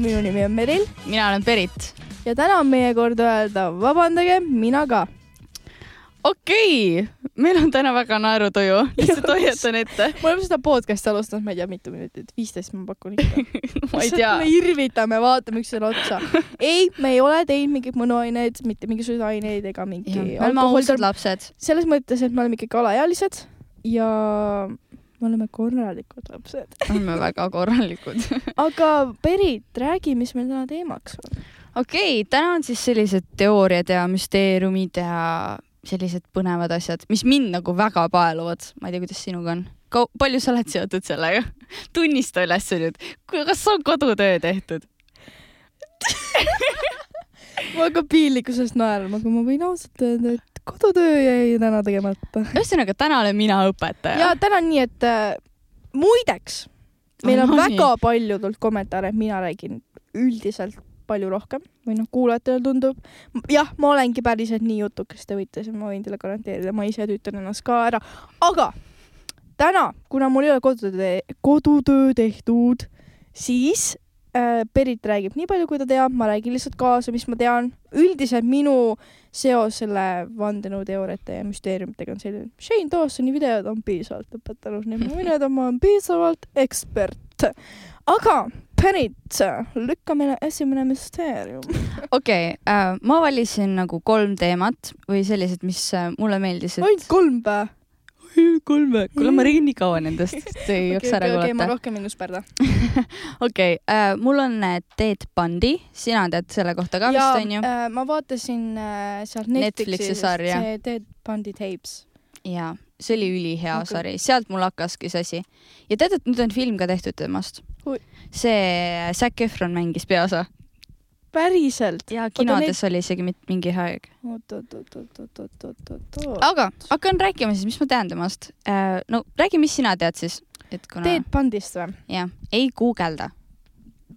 minu nimi on Meril mina olen Berit. ja täna on meie kord öelda vabandage, mina ka. okei okay., meil on täna väga naerutuju, lihtsalt hoiatan ette. me oleme seda podcast'i alustanud, ma ei tea, mitu minutit, viisteist ma pakun ikka ma ei tea. me irvitame, vaatame üksteisele otsa. ei, me ei ole teinud mingeid mõnuaineid, mitte mingisuguseid aineid ega mingi. me oleme ausad lapsed. selles mõttes, et me oleme ikkagi alaealised ja me oleme korralikud lapsed. oleme väga korralikud aga Berit, räägi, mis meil täna teemaks on. okei okay,, täna on siis sellised teooriad ja müsteeriumid ja sellised põnevad asjad, mis mind nagu väga paeluvad. ma ei tea, kuidas sinuga on. palju sa oled seotud sellega? tunnista üles nüüd, kas on kodutöö tehtud ma hakkan piinlikkusest naerma, aga ma võin ausalt öelda, et kodutöö jäi täna tegemata. ühesõnaga, täna olen mina õpetaja. ja täna on nii, et äh, muideks, meil on no, väga nii. palju tulnud kommentaare, mina räägin üldiselt palju rohkem või noh, kuulajatele tundub. jah, ma olengi päriselt nii jutukas, te võite, ma võin teile garanteerida, ma ise tüütan ennast ka ära, aga täna, kuna mul ei ole kodutöö, kodutöö tehtud, siis äh, Berit räägib nii palju, kui ta teab, ma räägin lihtsalt kaasa, mis ma tean. üldiselt minu seos selle vandenõuteooriate ja müsteeriumitega on selline, Shane Dawsoni videod on piisavalt õpetanud, nii et ma võin öelda, ma olen piisavalt ekspert. aga Berit, lükka meile esimene müsteerium. okei äh,, ma valisin nagu kolm teemat või sellised, mis äh, mulle meeldisid. ainult kolm või? Kolme, kuule ma räägin nii kaua nendest, te ei jaksa ära kuulata. okei, ma rohkem ei nusperda. okei, äh, mul on äh, Ted Bundy, sina tead selle kohta ka vist onju äh,? ma vaatasin äh, sealt Netflixi sarja. see Ted Bundy Tapes. jaa, see oli ülihea okay. sari, sealt mul hakkaski see asi. ja tead, et nüüd on film ka tehtud temast? see Zac Efron mängis peaosa päriselt. ja kinodes neid... oli isegi mingi aeg. aga hakkan rääkima siis, mis ma tean temast. Äh, no räägi, mis sina tead siis, et kuna. Teet Pandist või? jah, ei guugelda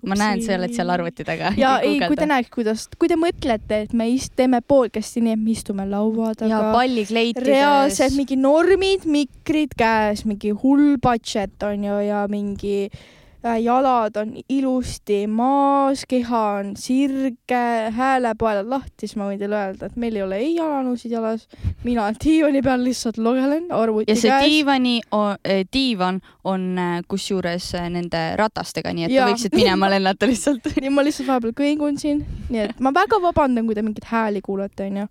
ma näen, sa oled seal arvuti taga. ja ei, ei, kui te näeks, kuidas, kui te mõtlete, et me ist-, teeme podcast'i nii, et me istume laua taga. ja pallikleitides. reaalselt mingi normid, mikrid käes, mingi hull budget on ju ja mingi äh, jalad on ilusti maas, keha on sirge, häälepaelad lahti, siis ma võin teile öelda, et meil ei ole ei jalanõusid jalas. mina diivani peal lihtsalt lugelen arvuti käes. ja see diivani, eh, diivan on äh, kusjuures äh, nende ratastega, nii et ja. te võiksite minema lennata lihtsalt nii ma lihtsalt vahepeal kõigun siin, nii et ma väga vabandan, kui te mingeid hääli kuulete, onju.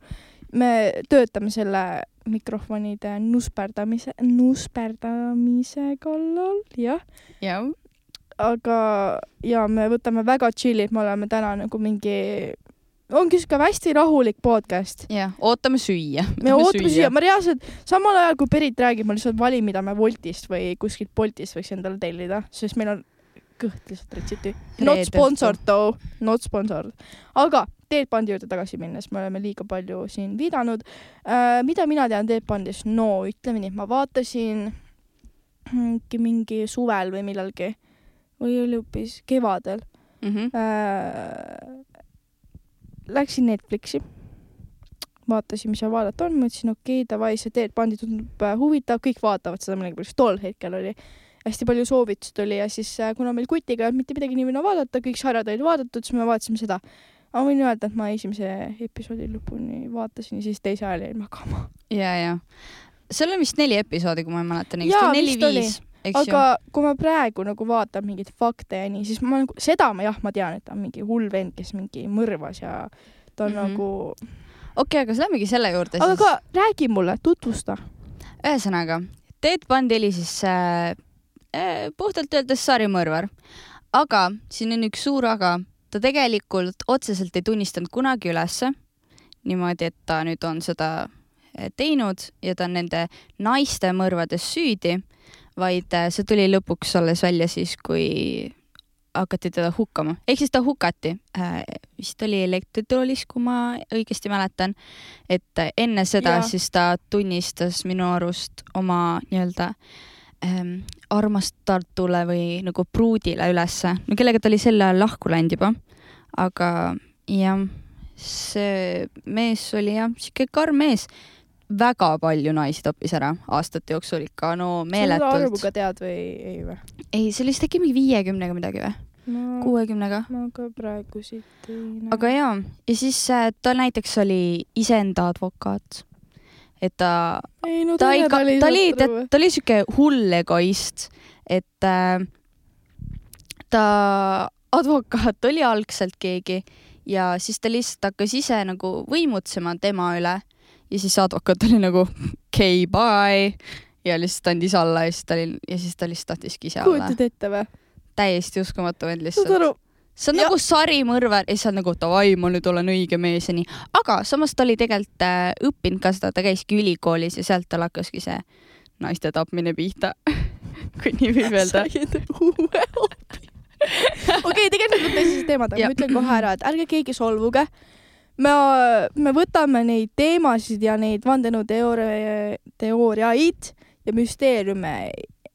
me töötame selle mikrofonide nusperdamise, nusperdamise kallal, jah. jah aga ja me võtame väga chill'id, me oleme täna nagu mingi, ongi siuke hästi rahulik podcast. jah, ootame süüa. me ootame süüa, ma reaalselt samal ajal kui Berit räägib, ma lihtsalt valin, mida me Woltist või kuskilt Boltist võiks endale tellida, sest meil on kõht lihtsalt retsiti. Not sponsored though, not sponsored. aga Teet Pandi juurde tagasi minnes, me oleme liiga palju siin viidanud äh,. mida mina tean Teet Pandist? no ütleme nii, ma vaatasin mingi, mingi suvel või millalgi või oli hoopis kevadel. Mm. -hmm. Äh, Läksin Netflixi, vaatasin, mis seal vaadata on, mõtlesin, okei okay,, davai, see Ted Bundy tundub äh, huvitav, kõik vaatavad seda millegipärast, tol hetkel oli hästi palju soovitusi tuli ja siis äh, kuna meil kutiga ei olnud mitte midagi nii või naa vaadata, kõik sarjad olid vaadatud, siis me vaatasime seda. ma võin öelda, et ma esimese episoodi lõpuni vaatasin ja siis teise ajal jäin magama. ja, ja seal on vist neli episoodi, kui ma ei mäleta õigesti, neli-viis aga kui ma praegu nagu vaatan mingeid fakte ja nii, siis ma nagu, seda ma jah, ma tean, et ta on mingi hull vend, kes mingi mõrvas ja ta on mm -hmm. nagu. okei okay,, aga lähmegi selle juurde siis. aga räägi mulle, tutvusta. ühesõnaga, Ted Bundy oli siis äh, äh, puhtalt öeldes sarimõrvar, aga siin on üks suur aga, ta tegelikult otseselt ei tunnistanud kunagi ülesse niimoodi, et ta nüüd on seda äh, teinud ja ta on nende naiste mõrvades süüdi vaid äh, see tuli lõpuks alles välja siis, kui hakati teda hukkama, ehk siis ta hukati äh,, vist oli elektritoolis, kui ma õigesti mäletan. et äh, enne seda ja. siis ta tunnistas minu arust oma nii-öelda ähm, armastatule või nagu pruudile ülesse, no kellega ta oli sel ajal lahku läinud juba. aga jah, see mees oli jah, sihuke karm mees väga palju naisi toppis ära aastate jooksul ikka, no meeletult. sa seda arvu ka tead või ei või? ei, see oli vist äkki mingi viiekümnega midagi või? kuuekümnega. ma ka praegu siit ei näe. aga jaa, ja siis äh, ta näiteks oli iseenda advokaat. et ta, no ta ei, ta oli, ta ta oli siuke hull egoist, et äh, ta advokaat oli algselt keegi ja siis ta lihtsalt hakkas ise nagu võimutsema tema üle ja siis advokaat oli nagu okei okay,, bye ja lihtsalt andis alla ja siis ta oli ja siis ta lihtsalt tahtiski ise alla. kujutad ette või? täiesti uskumatu vend lihtsalt. aru? see on Ja- nagu sarimõrvar ja siis on nagu davai, ma nüüd olen õige mees ja nii. aga samas ta oli tegelikult äh, õppinud ka seda, ta käiski ülikoolis ja sealt tal hakkaski see naiste tapmine pihta kui nii võib öelda. said uue hobi. okei, tegelikult on tõsised teemad, aga Ja. ma ütlen kohe ära, et ärge keegi solvuge. me, me võtame neid teemasid ja neid vandenõuteooria, teooriaid ja müsteeriume,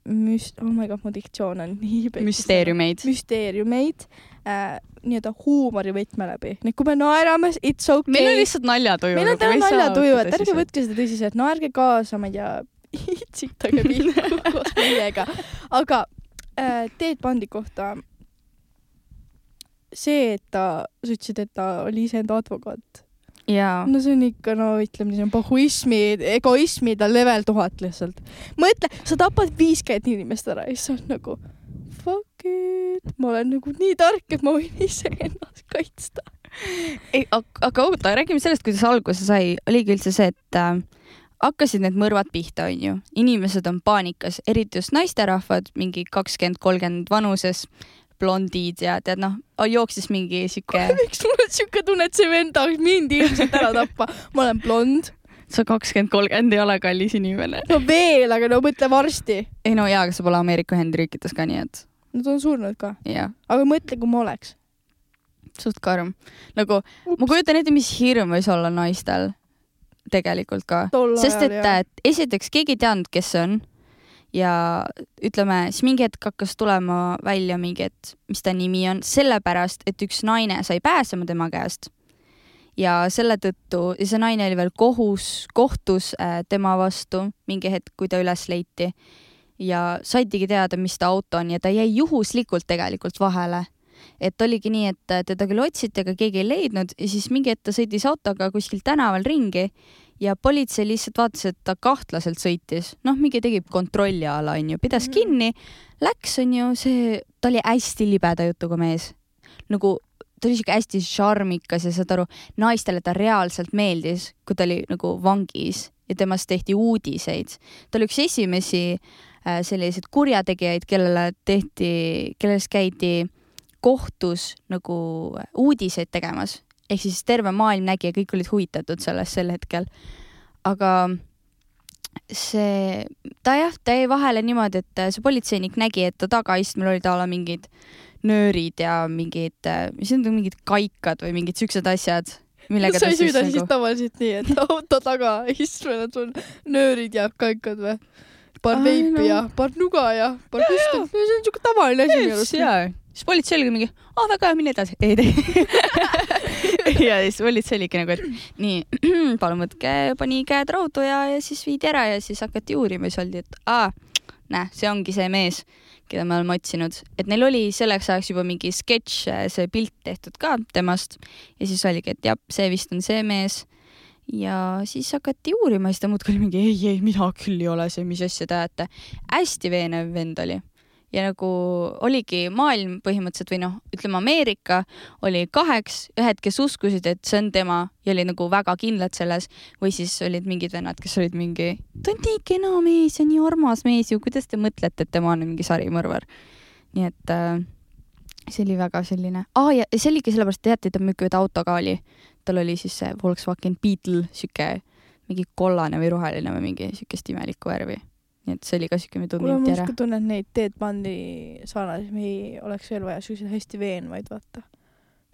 müst-, oh my god, mu diktsioon on nii pekis. müsteeriumeid. müsteeriumeid äh, nii-öelda huumorivõtme läbi. nii kui me naerame, it's okay. meil on lihtsalt naljatuju. meil on täna naljatuju, et ärge võtke seda tõsiselt, no ärge kaasa, ma ei tea, itsitage pihku koos meiega. aga äh, Teet Pandi kohta, see, et ta, sa ütlesid, et ta oli iseenda advokaat. jaa. no see on ikka, no ütleme, see on pohhuismi, egoismi ta level tuhat lihtsalt. mõtle, sa tapad viiskümmend inimest ära ja siis sa oled nagu fuck it, ma olen nagu nii tark, et ma võin iseennast kaitsta. ei, aga oota, räägime sellest, kuidas alguse sai. oligi üldse see, et äh, hakkasid need mõrvad pihta, onju. inimesed on paanikas, eriti just naisterahvad, mingi kakskümmend, kolmkümmend vanuses, blondiid ja tead noh, jooksis mingi sihuke, miks mul on siuke tunne, et see vend tahaks mind ilmselt ära tappa? ma olen blond. sa kakskümmend, kolmkümmend ei ole kallis inimene. no veel, aga no mõtle varsti. ei no jaa, aga sa pole Ameerika Ühendriikides ka, nii et Nad on surnud ka. aga mõtle, kui ma oleks. suht karm. nagu ma kujutan ette, mis hirm võis olla naistel tegelikult ka, sest et äh, esiteks keegi ei teadnud, kes see on ja ütleme, siis mingi hetk hakkas tulema välja mingi, et mis ta nimi on, sellepärast et üks naine sai pääsema tema käest. ja selle tõttu, ja see naine oli veel kohus, kohtus äh, tema vastu mingi hetk, kui ta üles leiti. Ja saidigi teada, mis ta auto on ja ta jäi juhuslikult tegelikult vahele. Et oligi nii, et äh, teda küll otsiti, aga keegi ei leidnud. Ja siis mingi hetk ta sõitis autoga kuskil tänaval ringi ja politsei lihtsalt vaatas, et ta kahtlaselt sõitis, noh, mingi tegi kontrolli a la onju, pidas Mhm. kinni, läks onju, see, ta oli hästi libeda jutuga mees. nagu ta oli siuke hästi šarmikas ja saad aru, naistele ta reaalselt meeldis, kui ta oli nagu vangis ja temast tehti uudiseid. ta oli üks esimesi äh, selliseid kurjategijaid, kellele tehti, kellest käidi kohtus nagu uudiseid tegemas, ehk siis terve maailm nägi ja kõik olid huvitatud sellest sel hetkel. aga see, ta jah, ta jäi vahele niimoodi, et see politseinik nägi, et ta tagaistmel olid a la mingid nöörid ja mingid, mis need on, mingid kaikad või mingid siuksed asjad, millega sa ta ei siis sõida siis nagu, tavaliselt nii, et auto taga istmel on sul nöörid ja kaikad või? paar veipi no. ja paar nuga ja paar püsti, see on siuke tavaline asi minu arust. Siis politsei oligi mingi, aa väga hea, mine edasi. ei tee. ja siis politsei oligi nagu, et nii, palun võtke, pani käed raudu ja, ja siis viidi ära ja siis hakati uurima siis oldi, et aa, näe, see ongi see mees, keda me oleme otsinud, et neil oli selleks ajaks juba mingi sketš, see pilt tehtud ka temast ja siis oligi, et jah, see vist on see mees ja siis hakati uurima siis ta muudkui oli mingi ei, ei, mina küll ei ole see, mis asja te ajate. hästi veenev vend oli ja nagu oligi maailm põhimõtteliselt või noh, ütleme Ameerika oli kaheks, ühed, kes uskusid, et see on tema ja oli nagu väga kindlad selles või siis olid mingid vennad, kes olid mingi, ta on nii kena mees ja nii armas mees ju, kuidas te mõtlete, et tema on mingi sarimõrvar. nii et äh, see oli väga selline ah,, ja see oligi sellepärast, teate, ta mingi auto ka oli, tal oli siis see Volkswagen Beetle, sihuke mingi kollane või roheline või mingi siukest imelikku värvi. Nii et see oli ka siuke, me kuule, tundnud ma ära siuke tunne, et neid Teet Pandi sarnaseid mehi oleks veel vaja, siukseid hästi veenvaid, vaata.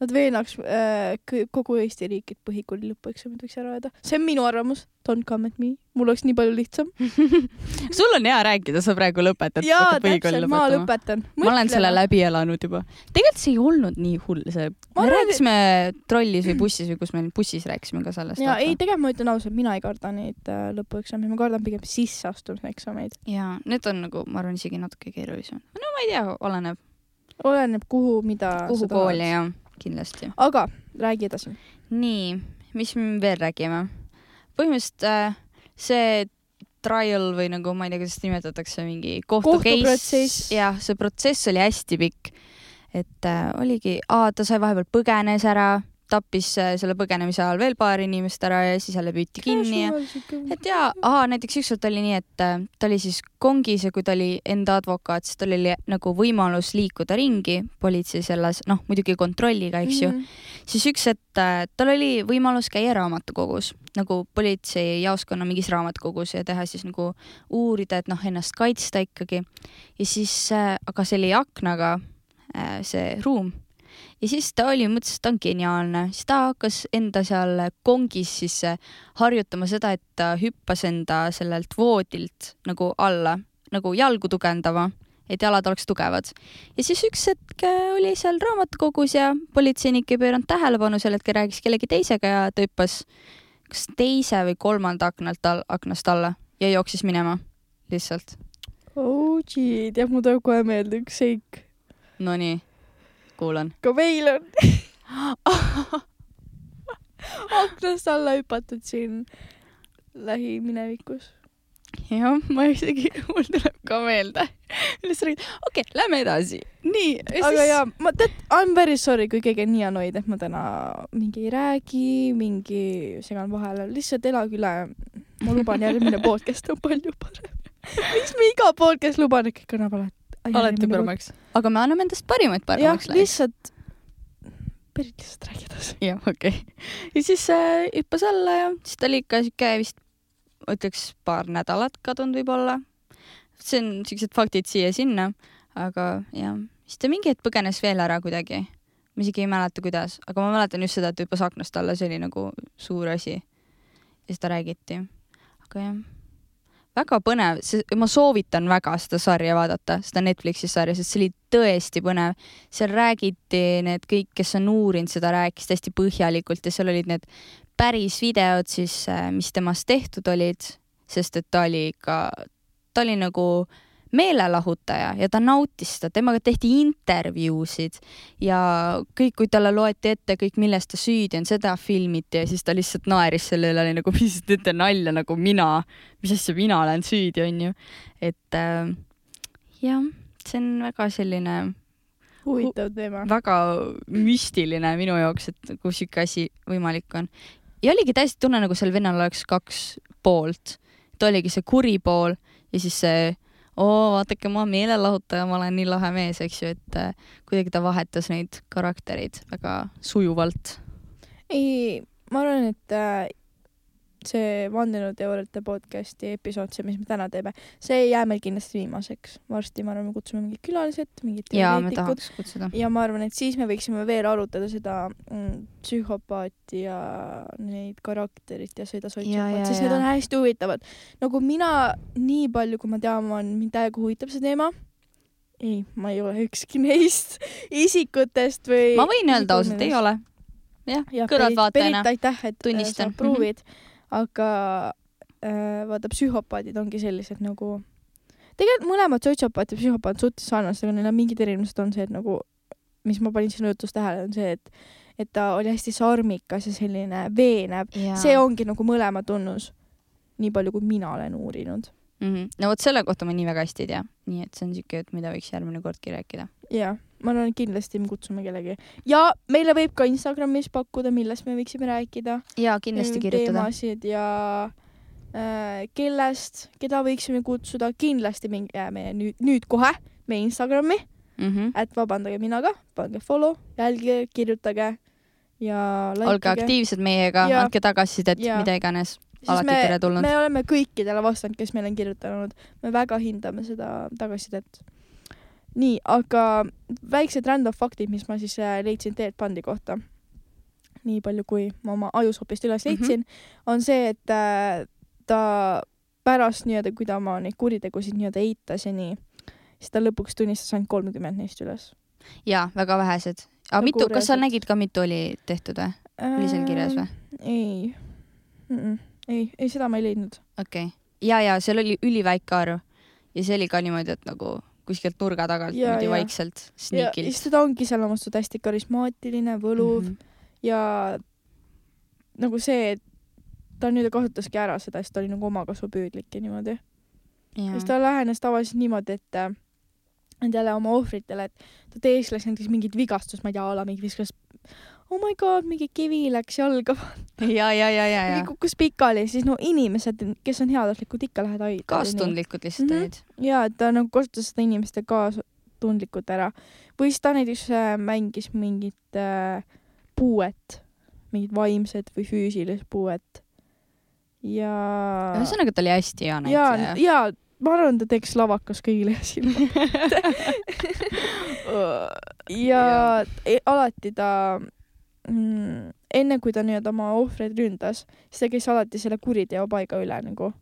Nad veenaks äh, kogu Eesti riiki, et põhikooli lõpueksamid võiks ära öelda. see on minu arvamus, don't come at me, mul oleks nii palju lihtsam. sul on hea rääkida, sa praegu lõpetad. jaa, täpselt, ma. lõpetan. ma olen selle. läbi elanud juba. tegelikult see ei olnud nii hull, see, me arvan, rääkisime trollis või bussis või kus me bussis rääkisime ka sellest. ja ei, tegelikult ma ütlen ausalt, mina ei karda neid äh, lõpueksameid, ma kardan pigem sisseastumiseksameid. ja need on nagu, ma arvan, isegi natuke keerulisemad. no ma ei tea, oleneb. oleneb, kuhu, mida kuhu kooli jah, kindlasti. aga räägi edasi. nii, mis me veel räägime? põhimõtteliselt äh, see trial või nagu ma ei tea, kuidas nimetatakse, mingi kohtu Kohtuprotsess., jah, see protsess oli hästi pikk. et äh, oligi, ta sai vahepeal põgenes ära, tappis äh, selle põgenemise ajal veel paar inimest ära ja siis jälle püüti kinni ja et jaa, aa näiteks ükskord oli nii, et äh, ta oli siis kongis ja kui ta oli enda advokaat, siis tal oli nagu võimalus liikuda ringi politsei selles, noh muidugi kontrolliga, eks ju mm, -hmm. siis üks hetk äh, tal oli võimalus käia raamatukogus nagu politseijaoskonna mingis raamatukogus ja teha siis nagu uurida, et noh, ennast kaitsta ikkagi. ja siis aga see oli aknaga see ruum ja siis ta oli, mõtles, et ta on geniaalne, siis ta hakkas enda seal kongis siis äh, harjutama seda, et ta hüppas enda sellelt voodilt nagu alla, nagu jalgu tugevdama, et jalad oleks tugevad. ja siis üks hetk äh, oli seal raamatukogus ja politseinik ei pööranud tähelepanu sel hetkel, rääkis kellegi teisega ja ta hüppas kas teise või kolmanda aknalt all, aknast alla ja jooksis minema lihtsalt. oh gee, tead, mul tuleb kohe meelde üks seik. Nonii, kuulan. ka meil on aknast alla hüpatud siin lähiminevikus. jah, ma isegi, mul tuleb ka meelde. sa räägid? okei okay,, lähme edasi. nii, aga jaa, ma tead, I m very sorry, kui keegi on nii annoyed, et ma täna mingi ei räägi, mingi segan vahele, lihtsalt elage üle. ma luban, järgmine podcast on palju parem. miks me iga podcast luban, et kõik kõnab alati? Alati paremaks. aga me anname endast parimat jah paremaks, läheks. lihtsalt, Berit lihtsalt räägi edasi. jah, okei okay.. ja siis äh, hüppas alla ja siis ta oli ikka siuke vist, ütleks paar nädalat kadunud võib-olla. see on siuksed faktid siia-sinna, aga jah, siis ta mingi hetk põgenes veel ära kuidagi. ma isegi ei mäleta, kuidas, aga ma mäletan just seda, et ta hüppas aknast alla, see oli nagu suur asi. ja siis ta räägiti. aga jah, väga põnev, ma soovitan väga seda sarja vaadata, seda Netflixi sarja, sest see oli tõesti põnev. Seal räägiti need kõik, kes on uurinud seda, rääkisid hästi põhjalikult ja seal olid need päris videod siis, mis temast tehtud olid, sest et ta oli ikka, ta oli nagu meelelahutaja ja ta nautis seda, temaga tehti intervjuusid ja kõik, kui talle loeti ette kõik, milles ta süüdi on, seda filmiti ja siis ta lihtsalt naeris selle üle, oli nagu, mis te teete nalja nagu mina, mis asja mina olen süüdi, onju. et äh, jah, see on väga selline huvitav teema. väga müstiline minu jaoks, et kui sihuke asi võimalik on. ja oligi täiesti tunne, nagu sel vennal oleks kaks poolt. ta oligi see kuri pool ja siis see oo, vaadake, ma meelelahutaja, ma olen nii lahe mees, eks ju, et äh, kuidagi ta vahetas neid karaktereid väga sujuvalt. ei, ma arvan, et äh, see vandenõuteooriate podcasti episood, see, mis me täna teeme, see ei jää meil kindlasti viimaseks. varsti, ma arvan, me kutsume mingid külalised, mingid ja teoreetikud ja ma arvan, et siis me võiksime veel arutada seda mm, psühhopaati ja neid karakterit ja seda Ja, ja, sotsiopaati, sest need ja. on hästi huvitavad. nagu mina, nii palju, kui ma tean, mind täiega huvitab see teema. ei, ma ei ole ükski neist isikutest või. ma võin öelda ausalt, ei. ole. jah jah, kõrvaltvaatajana Berit, aitäh, et tunnistan. tunnistan. sa pruuvid mm, -hmm. Aga äh, vaata, psühhopaadid ongi sellised nagu, tegelikult mõlemad sotsiopaat ja psühhopaat suhteliselt sarnased, aga neil on mingid erinevused, on see, et nagu, mis ma panin sinu jutus tähele, on see, et et ta oli hästi sarmikas ja selline veenev, see ongi nagu mõlema tunnus. nii palju, kui mina olen uurinud. mm. -hmm. no vot selle kohta ma nii väga hästi ei tea, nii et see on siuke jutt, mida võiks järgmine kordki rääkida. jah, ma arvan, et kindlasti me kutsume kellegi ja meile võib ka Instagramis pakkuda, millest me võiksime rääkida. ja kindlasti kirjutada. teemasid ja äh, kellest, keda võiksime kutsuda, kindlasti minge meie nüüd, nüüd kohe meie Instagrami, Mm -hmm. et vabandage mina ka, pange follow, jälgige, kirjutage ja olge likeige. aktiivsed meiega, andke tagasisidet, mida iganes. Alati me, teretulnud. me oleme kõikidele vastanud, kes meile on kirjutanud, me väga hindame seda tagasisidet. nii, aga väiksed random faktid, mis ma siis äh, leidsin Ted Bundy kohta. nii palju, kui ma oma ajusopist üles Mhm. leidsin mm, -hmm. on see, et äh, ta pärast nii-öelda, kui ta oma neid kuritegusid nii-öelda eitas ja nii, siis ta lõpuks tunnistas ainult kolmkümmend neist üles. jaa, väga vähesed. aga Nagu mitu, kas sa nägid ka, mitu oli tehtud või? oli seal kirjas või? ei mm, -mm. ei, ei seda ma ei leidnud. okei okay.. ja, ja seal oli üliväike arv ja see oli ka niimoodi, et nagu kuskilt nurga tagant Ja, niimoodi ja. vaikselt ja sneakilt siis ta ongi suhtes hästi karismaatiline, võluv mm. -hmm. ja nagu see, et ta nüüd kasutaski ära seda, siis ta oli nagu omakasupüüdlik ja niimoodi. Jaa. siis ta lähenes tavaliselt niimoodi, et nendele oma ohvritele, et ta teeskles näiteks mingit vigastust, ma ei tea, a la mingi viskas oh my god, mingi kivi läks jalga, ja, ja, ja, ja, ja kukkus pikali, siis no inimesed, kes on heatahtlikud, ikka lähevad aitama. kaastundlikud lihtsalt Mhm. olid. ja et ta nagu kasutas seda inimeste kaastundlikult ära või siis ta näiteks äh, mängis mingit äh, puuet, mingit vaimset või füüsilist puuet ja ühesõnaga, ta oli hästi hea ja, näitleja. ja ma arvan, ta teeks lavakas kõigile silma ja e- alati ta mm, enne kui ta nii-öelda oma ohvreid ründas, siis ta käis alati selle kuriteopaiga üle nagu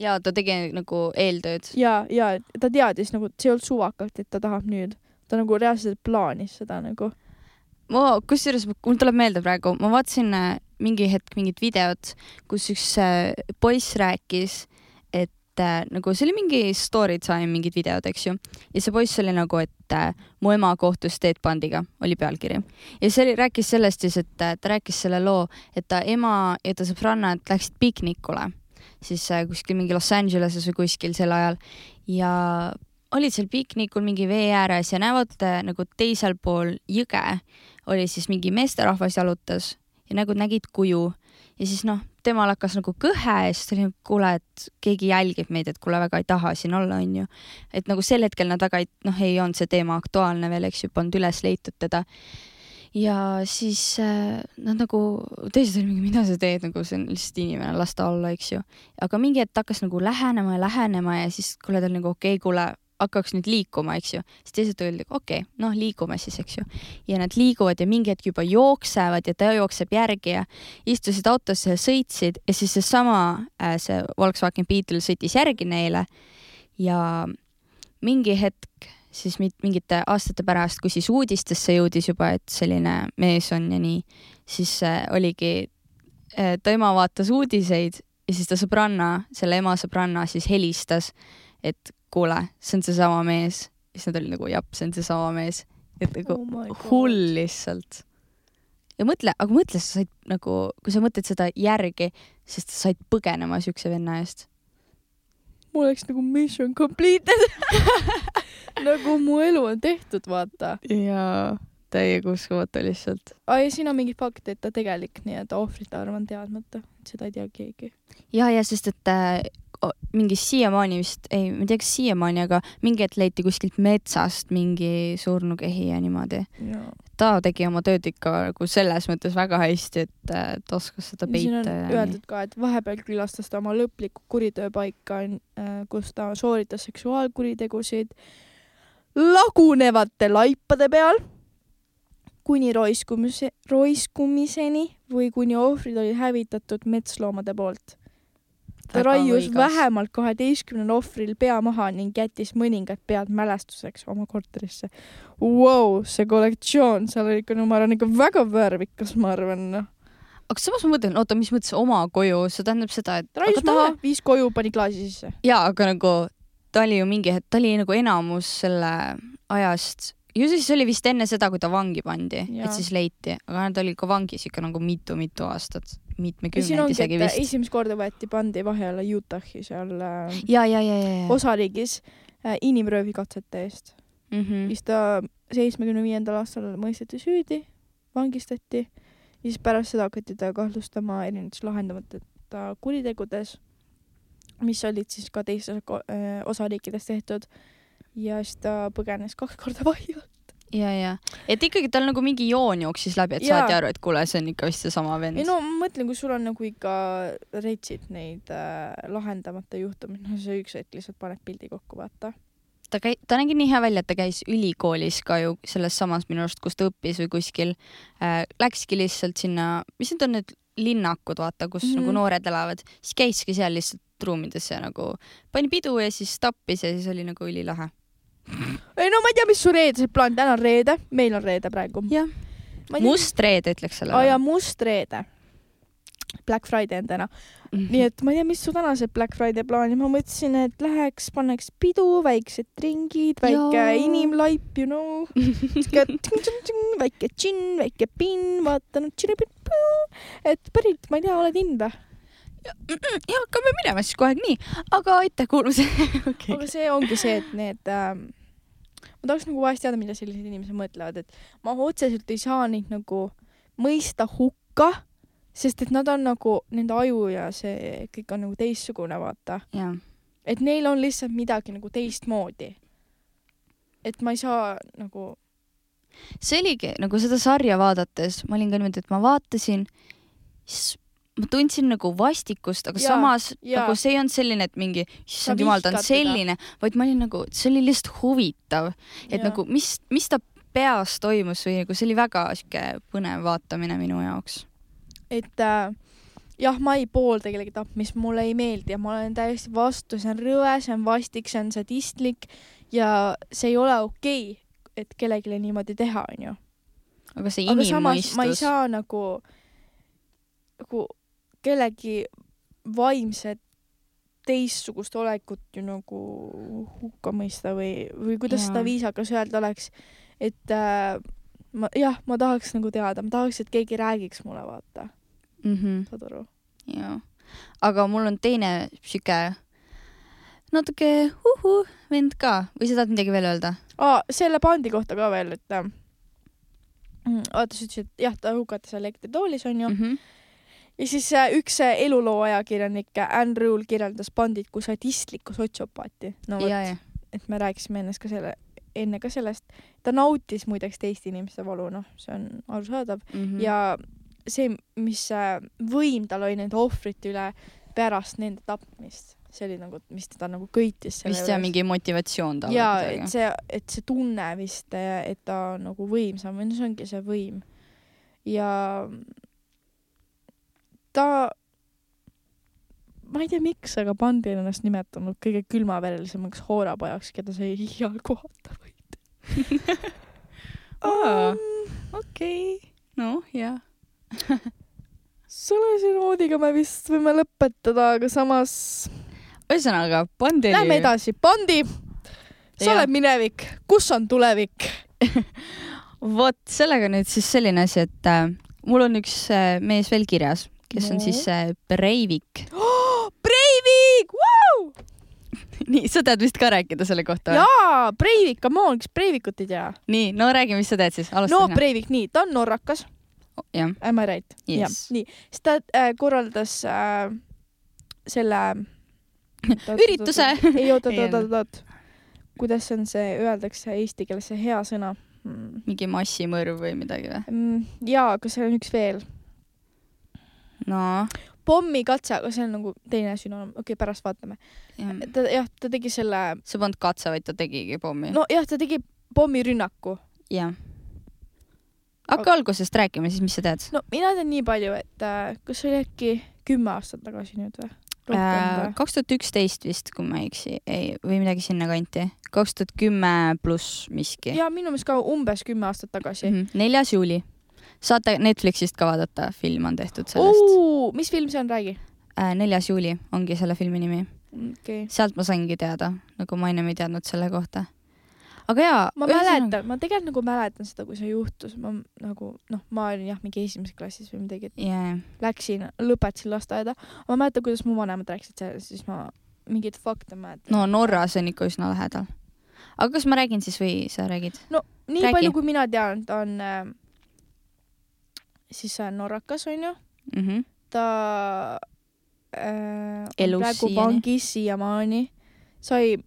ja ta tegi nagu eeltööd. ja, ja ta teadis nagu, et see ei olnud suvakalt, et ta tahab nüüd, ta nagu reaalselt plaanis seda nagu. ma, kusjuures mul tuleb meelde praegu, ma vaatasin äh, mingi hetk mingit videot, kus üks äh, poiss rääkis, et äh, nagu see oli mingi story time mingid videod, eks ju. ja see poiss oli nagu, et äh, mu ema kohtus Ted Bundy'ga, oli pealkiri. ja see oli, rääkis sellest siis, et äh, ta rääkis selle loo, et ta ema ja ta sõbrannad läksid piknikule siis kuskil mingi Los Angeleses või kuskil sel ajal ja olid seal piknikul mingi vee ääres ja näevad nagu teisel pool jõge oli siis mingi meesterahvas jalutas ja nagu nägid kuju ja siis noh, temal hakkas nagu kõhe ja siis ta oli, kuule, et keegi jälgib meid, et kuule, väga ei taha siin olla, onju. et nagu sel hetkel nad väga ei, noh, ei olnud see teema aktuaalne veel, eks ju, polnud üles leitud teda. ja siis äh, nad nagu, teised olid mingi, mida sa teed, nagu see on lihtsalt inimene, las ta olla, eks ju. aga mingi hetk hakkas nagu lähenema ja lähenema ja siis kuule, ta oli nagu okei okay,, kuule, hakkaks nüüd liikuma, eks ju. siis teised olid, okei okay,, noh, liigume siis, eks ju. ja nad liiguvad ja mingi hetk juba jooksevad ja ta jookseb järgi ja istusid autosse ja sõitsid ja siis seesama äh,, see Volkswagen Beetle sõitis järgi neile ja mingi hetk siis mingite aastate pärast, kui siis uudistesse jõudis juba, et selline mees on ja nii, siis äh, oligi, ta ema vaatas uudiseid ja siis ta sõbranna, selle ema sõbranna siis helistas, et kuule, see on seesama mees. siis nad olid nagu jah, see on seesama mees. et nagu Oh my God. hull lihtsalt. ja mõtle, aga mõtle, sa said nagu, kui sa mõtled seda järgi, siis sa said põgenema siukse venna eest. mul oleks nagu mission completed nagu mu elu on tehtud, vaata. jaa, täiega uskumatu lihtsalt. aa, ja siin on mingi fakt, et ta tegelik nii-öelda ohvrite arv on teadmata, seda ei tea keegi. ja, ja sest, et äh, mingi siiamaani vist, ei, ma ei tea, kas siiamaani, aga mingi hetk leiti kuskilt metsast mingi surnukehi ja niimoodi. ta tegi oma tööd ikka nagu selles mõttes väga hästi, et äh, ta oskas seda siin peita öeldud ka, et vahepeal külastas ta oma lõplikku kuritööpaika, kus ta sooritas seksuaalkuritegusid lagunevate laipade peal kuni roiskumise, roiskumiseni või kuni ohvrid olid hävitatud metsloomade poolt. Ta raius võigas. vähemalt kaheteistkümnel ohvril pea maha ning jättis mõningad pead mälestuseks oma korterisse wow,. see kollektsioon seal oli ikka, no ma arvan ikka väga värvikas, ma arvan noh. aga samas ma mõtlen, oota, mis mõttes oma koju, see tähendab seda, et. raius maha, viis koju, pani klaasi sisse. jaa, aga nagu ta oli ju mingi hetk, ta oli nagu enamus selle ajast, ju siis oli vist enne seda, kui ta vangi pandi, et siis leiti, aga ta oli ka vangis ikka nagu mitu-mitu aastat, ja mitmekümneid isegi et vist. esimest korda võeti, pandi vahe alla Utahi seal äh, ja, ja, ja, ja, ja. osariigis äh, inimröövikatsete eest. Mhm. siis ta seitsmekümne viiendal aastal mõisteti süüdi, vangistati ja siis pärast seda hakati ta kahtlustama erinevates lahendamata kuritegudes, mis olid siis ka teistes äh, osariikides tehtud ja siis ta põgenes kaks korda alt. ja, ja, et ikkagi tal nagu mingi joon jooksis läbi, et Jaa. saadi aru, et kuule, see on ikka vist seesama vend ei. no ma mõtlen, kui sul on nagu ikka retsid neid äh, lahendamata juhtumeid, no see üks hetk lihtsalt paneb pildi kokku, vaata. ta käi-, ta nägi nii hea välja, et ta käis ülikoolis ka ju selles samas minu arust, kus ta õppis või kuskil äh,. Läkski lihtsalt sinna, mis need on need linnakud, vaata, kus mm. -hmm. nagu noored elavad, siis käiski seal lihtsalt ruumides ja nagu pani pidu ja siis tappis ja siis oli nagu ülilahe. Ei no ma ei tea, mis su reedesed plaan, täna on reede, meil on reede praegu. must reede ütleks aa jaa, must reede. Black Friday on täna mm. -hmm. nii et ma ei tea, mis su tänased Black Friday plaanid, ma mõtlesin, et läheks, paneks pidu, väiksed ringid, väike inimlaip, you know väike džinn, väike pinn, vaatan, et pärit, ma ei tea, oled in või? Ja, hakkame minema siis kohe nii, aga aitäh kuulamise okay.. aga see ongi see, et need ähm, ma tahaks nagu vahest teada, mida sellised inimesed mõtlevad, et ma otseselt ei saa neid nagu mõista hukka, sest et nad on nagu, nende aju ja see kõik on nagu teistsugune, vaata. et neil on lihtsalt midagi nagu teistmoodi. et ma ei saa nagu. see oligi nagu seda sarja vaadates, ma olin ka niimoodi, et ma vaatasin, siis ma tundsin nagu vastikust, aga ja, samas ja. nagu see ei olnud selline, et mingi, issand jumal, ta on selline, vaid ma olin nagu, see oli lihtsalt huvitav, et ja. nagu mis, mis ta peas toimus või nagu see oli väga sihuke põnev vaatamine minu jaoks. et äh, jah, ma ei poolda kellegi tapmist, mulle ei meeldi ja ma olen täiesti vastu, see on rõve, see on vastik, see on sadistlik ja see ei ole okei okay,, et kellelegi niimoodi teha, onju. aga see inimmõistus. ma ei saa nagu, nagu kellegi vaimset teistsugust olekut ju nagu hukka mõista või, või kuidas ja. seda viisakas öelda oleks, et äh, ma jah, ma tahaks nagu teada, ma tahaks, et keegi räägiks mulle, vaata mm. -hmm. saad aru? jaa. aga mul on teine sihuke natuke uhu vend ka või sa tahad midagi veel öelda? aa, selle bandi kohta ka veel, et äh, oota, sa ütlesid, jah, ta hukati seal elektritoolis onju mm. -hmm ja siis äh, üks äh, eluloo ajakirjanik äh, Rule kirjeldas bandit kui sadistlikku sotsiopaati. no vot, et me rääkisime ennast ka selle, enne ka sellest. ta nautis muideks teiste inimeste valu, noh, see on arusaadav mm. -hmm. ja see, mis võim tal oli nende ohvrite üle pärast nende tapmist, see oli nagu, mis teda nagu köitis. vist see on mingi motivatsioon tal. jaa, et see, et see tunne vist, et ta on nagu võimsam või no see ongi see võim. ja ta, ma ei tea, miks, aga bandi on ennast nimetanud kõige külmaverelisemaks hoorapojaks, keda sa iial kohata võid um,. okei, noh, jah sellise noodiga me vist võime lõpetada, aga samas. ühesõnaga, band oli. Lähme edasi, bandi. sa ja. oled minevik, kus on tulevik vot sellega nüüd siis selline asi, et äh, mul on üks äh, mees veel kirjas kes no. on siis äh, Breivik oh,. Breivik wow!! nii, sa tead vist ka rääkida selle kohta? jaa, Breivik, come on, kes Breivikut ei tea? nii, no räägi, mis sa teed siis, alusta. no Breivik, nii, ta on norrakas oh,. Am I right yes.? jah, nii, siis ta äh, korraldas äh, selle ürituse. ei, oot, oot, oot, oot, oot. kuidas on see, öeldakse eesti keeles see hea sõna mm.? mingi massimõrv või midagi või mm,? jaa, aga seal on üks veel no pommikatse, aga see on nagu teine sünonüüm, okei okay,, pärast vaatame. ta jah, ta tegi selle. see polnud katse, vaid ta tegigi pommi. nojah, ta tegi pommirünnaku. jah. hakka aga... algusest rääkima siis, mis sa tead? no mina tean nii palju, et äh, kas see oli äkki kümme aastat tagasi nüüd või? Äh, kaks tuhat üksteist vist, kui ma ei eksi, ei, või midagi sinnakanti. kaks tuhat kümme pluss miski. ja minu meelest ka umbes kümme aastat tagasi mm. -hmm. neljas juuli saate Netflixist ka vaadata, film on tehtud sellest. mis film see on, räägi äh,. neljas juuli ongi selle filmi nimi okay.. sealt ma saingi teada, nagu ma ennem ei teadnud selle kohta. aga jaa. ma mäletan, ma tegelikult nagu mäletan seda, kui see juhtus, ma nagu noh, ma olin jah, mingi esimeses klassis või midagi yeah.. Läksin, lõpetasin lasteaeda, ma mäletan, kuidas mu vanemad rääkisid sellest, siis ma mingeid fakte mäletan. no Norras on ikka üsna lähedal. aga kas ma räägin siis või sa räägid? no nii Räägi. palju, kui mina tean, ta on äh, siis norrakas onju mm. -hmm. ta äh, elus praegu siiani. vangis siiamaani, sai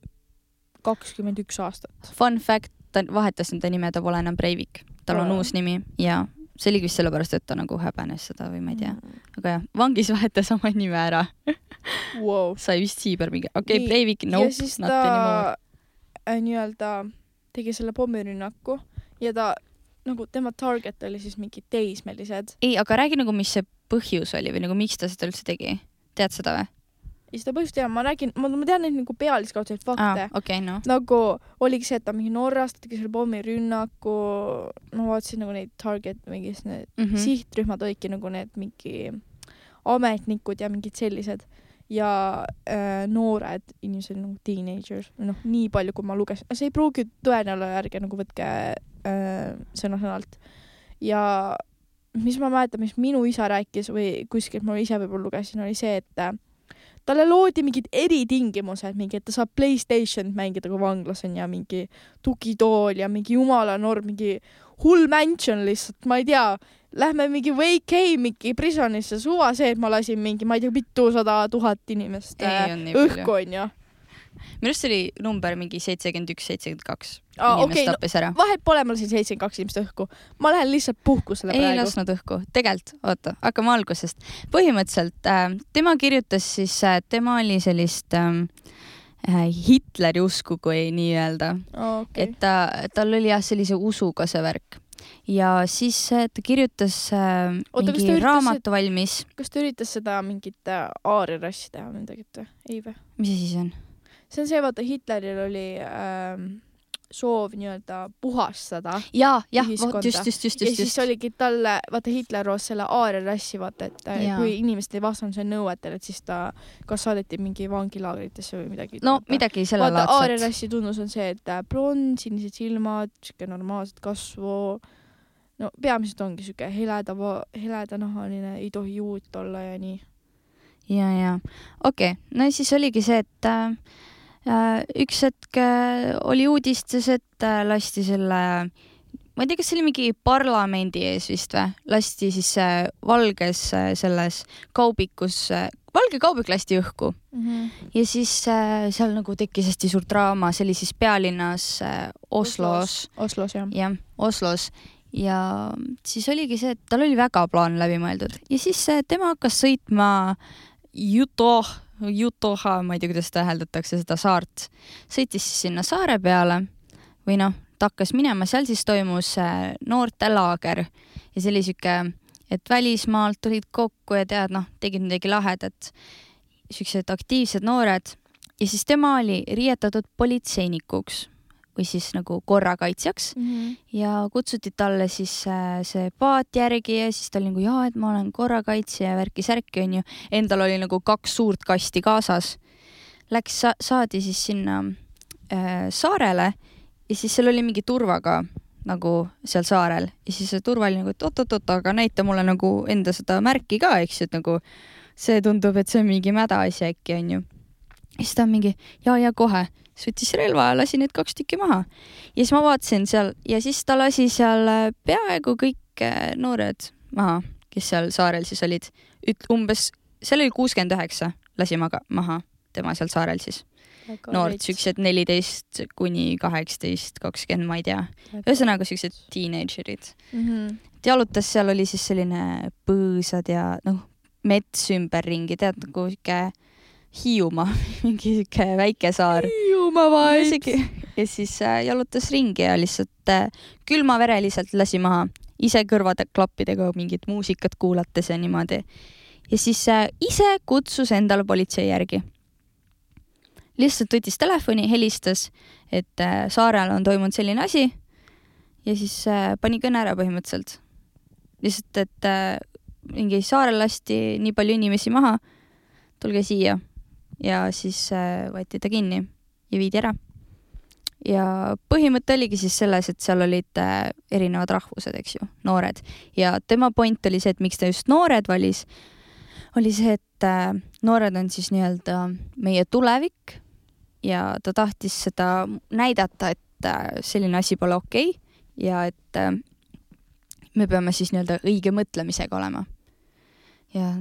kakskümmend üks aastat. Fun fact, ta vahetas enda nime, ta pole enam Breivik, tal on uus nimi ja see oligi vist sellepärast, et ta nagu häbenes seda või ma ei tea mm., aga jah, vangis vahetas oma nime ära wow. sai vist Siiber mingi, okei okay,, Breivik, nope, ja siis ta äh, nii-öelda tegi selle pommirünnaku ja ta nagu tema target oli siis mingid teismelised. ei, aga räägi nagu, mis see põhjus oli või nagu miks ta seda üldse tegi, tead seda või? ei, seda põhjust tean, ma räägin, ma, ma tean neid nagu pealiskaudseid fakte ah,. Okay, no. nagu oligi see, et ta mingi Norrast tegi selle pommirünnaku, ma vaatasin nagu neid target, mingid need mm -hmm. sihtrühmad olidki nagu need mingi ametnikud ja mingid sellised ja äh, noored inimesed nagu teenagers noh, nii palju, kui ma lugesin, see ei pruugi tõene olla, ärge nagu võtke sõna-sõnalt. ja mis ma mäletan, mis minu isa rääkis või kuskilt ma ise võib-olla lugesin, oli see, et äh, talle loodi mingid eritingimused, mingi, et ta saab Playstationit mängida, kui vanglas on ja mingi tugitool ja mingi jumala norm, mingi hull mansion lihtsalt, ma ei tea, lähme mingi vacay mingi prisonisse, suva see, et ma lasin mingi, ma ei tea, mitusada tuhat inimest ei, on õhku, onju minu arust oli number mingi seitsekümmend üks, seitsekümmend kaks no,. vahet pole, ma lasin seitsekümmend kaks inimest õhku. ma lähen lihtsalt puhkusele praegu. ei lasknud õhku, tegelikult, oota, hakkame algusest. põhimõtteliselt äh, tema kirjutas siis äh,, tema oli sellist ähm, äh, Hitleri usku, kui nii-öelda okay.. et ta, tal oli jah, sellise usuga see värk ja siis äh, ta kirjutas äh, Oota, mingi üritas, raamatu valmis. kas ta üritas seda mingit äh, aariarassi teha või midagi, et ei või? mis asi see on? See on see, vaata Hitleril oli ähm, soov nii-öelda puhastada. ja, jah, vot just, just, just, just. ja siis oligi talle, vaata Hitler loos selle aaria rassi, vaata, et äh, ja. kui inimesed ei vastanud selle nõuetele, et siis ta kas saadeti mingi vangilaagritesse või midagi. no vaata. midagi selle laadset. vaata aaria rassi tunnus on see, et blond, äh, sinised silmad, siuke normaalset kasvu. no peamiselt ongi siuke heleda, heledanahaline, ei tohi juut olla ja nii. ja, ja okei okay., no siis oligi see, et äh, üks hetk äh, oli uudistes, et äh, lasti selle, ma ei tea, kas see oli mingi parlamendi ees vist või, lasti siis valges selles kaubikus, valge kaubik lasti õhku mm. -hmm. ja siis seal nagu tekkis hästi suur draama, see oli siis pealinnas Oslos. Oslos, jah. jah, Oslos ja siis oligi see, et tal oli väga plaan läbi mõeldud ja siis tema hakkas sõitma Juto Jutoha, ma ei tea, kuidas seda hääldatakse, seda saart, sõitis siis sinna saare peale või noh, ta hakkas minema, seal siis toimus äh, noortelaager ja see oli sihuke, et välismaalt tulid kokku ja tead, noh, tegid midagi lahedat. siuksed aktiivsed noored ja siis tema oli riietatud politseinikuks või siis nagu korrakaitsjaks mm -hmm. ja kutsuti talle siis äh, see paat järgi ja siis ta oli nagu jaa, et ma olen korrakaitsja ja värki-särki onju. Endal oli nagu kaks suurt kasti kaasas. Läks sa, saadi siis sinna äh, saarele ja siis seal oli mingi turvaga nagu seal saarel ja siis see turva oli nagu, et oot-oot-oot, aga näita mulle nagu enda seda märki ka, eks ju, et nagu see tundub, et see on mingi mäda asi äkki onju. ja siis ta on mingi ja, ja kohe siis võttis relva ja lasi need kaks tükki maha. ja siis ma vaatasin seal ja siis ta lasi seal äh, peaaegu kõik äh, noored maha, kes seal saarel siis olid. üt-, umbes, seal oli kuuskümmend üheksa, lasi maga-, maha tema seal saarel siis. noored, siuksed neliteist kuni kaheksateist, kakskümmend, ma ei tea. ühesõnaga siuksed teenager'id mm. -hmm. jalutas, seal oli siis selline põõsad ja noh, mets ümberringi, tead nagu sihuke Hiiumaa mingi sihuke väike saar. Hiiumaa vaid. ja siis äh, jalutas ringi ja lihtsalt äh, külmavereliselt lasi maha, ise kõrvade klappidega mingit muusikat kuulates ja niimoodi. ja siis äh, ise kutsus endale politsei järgi. lihtsalt võttis telefoni, helistas, et saarel on toimunud selline asi ja siis pani kõne ära põhimõtteliselt. lihtsalt, et mingi saarel lasti nii palju inimesi maha, tulge siia ja siis äh, võeti ta kinni ja viidi ära. ja põhimõte oligi siis selles, et seal olid äh, erinevad rahvused, eks ju, noored ja tema point oli see, et miks ta just noored valis, oli see, et äh, noored on siis nii-öelda meie tulevik ja ta tahtis seda näidata, et selline asi pole okei okay ja et me peame siis nii-öelda õige mõtlemisega olema ja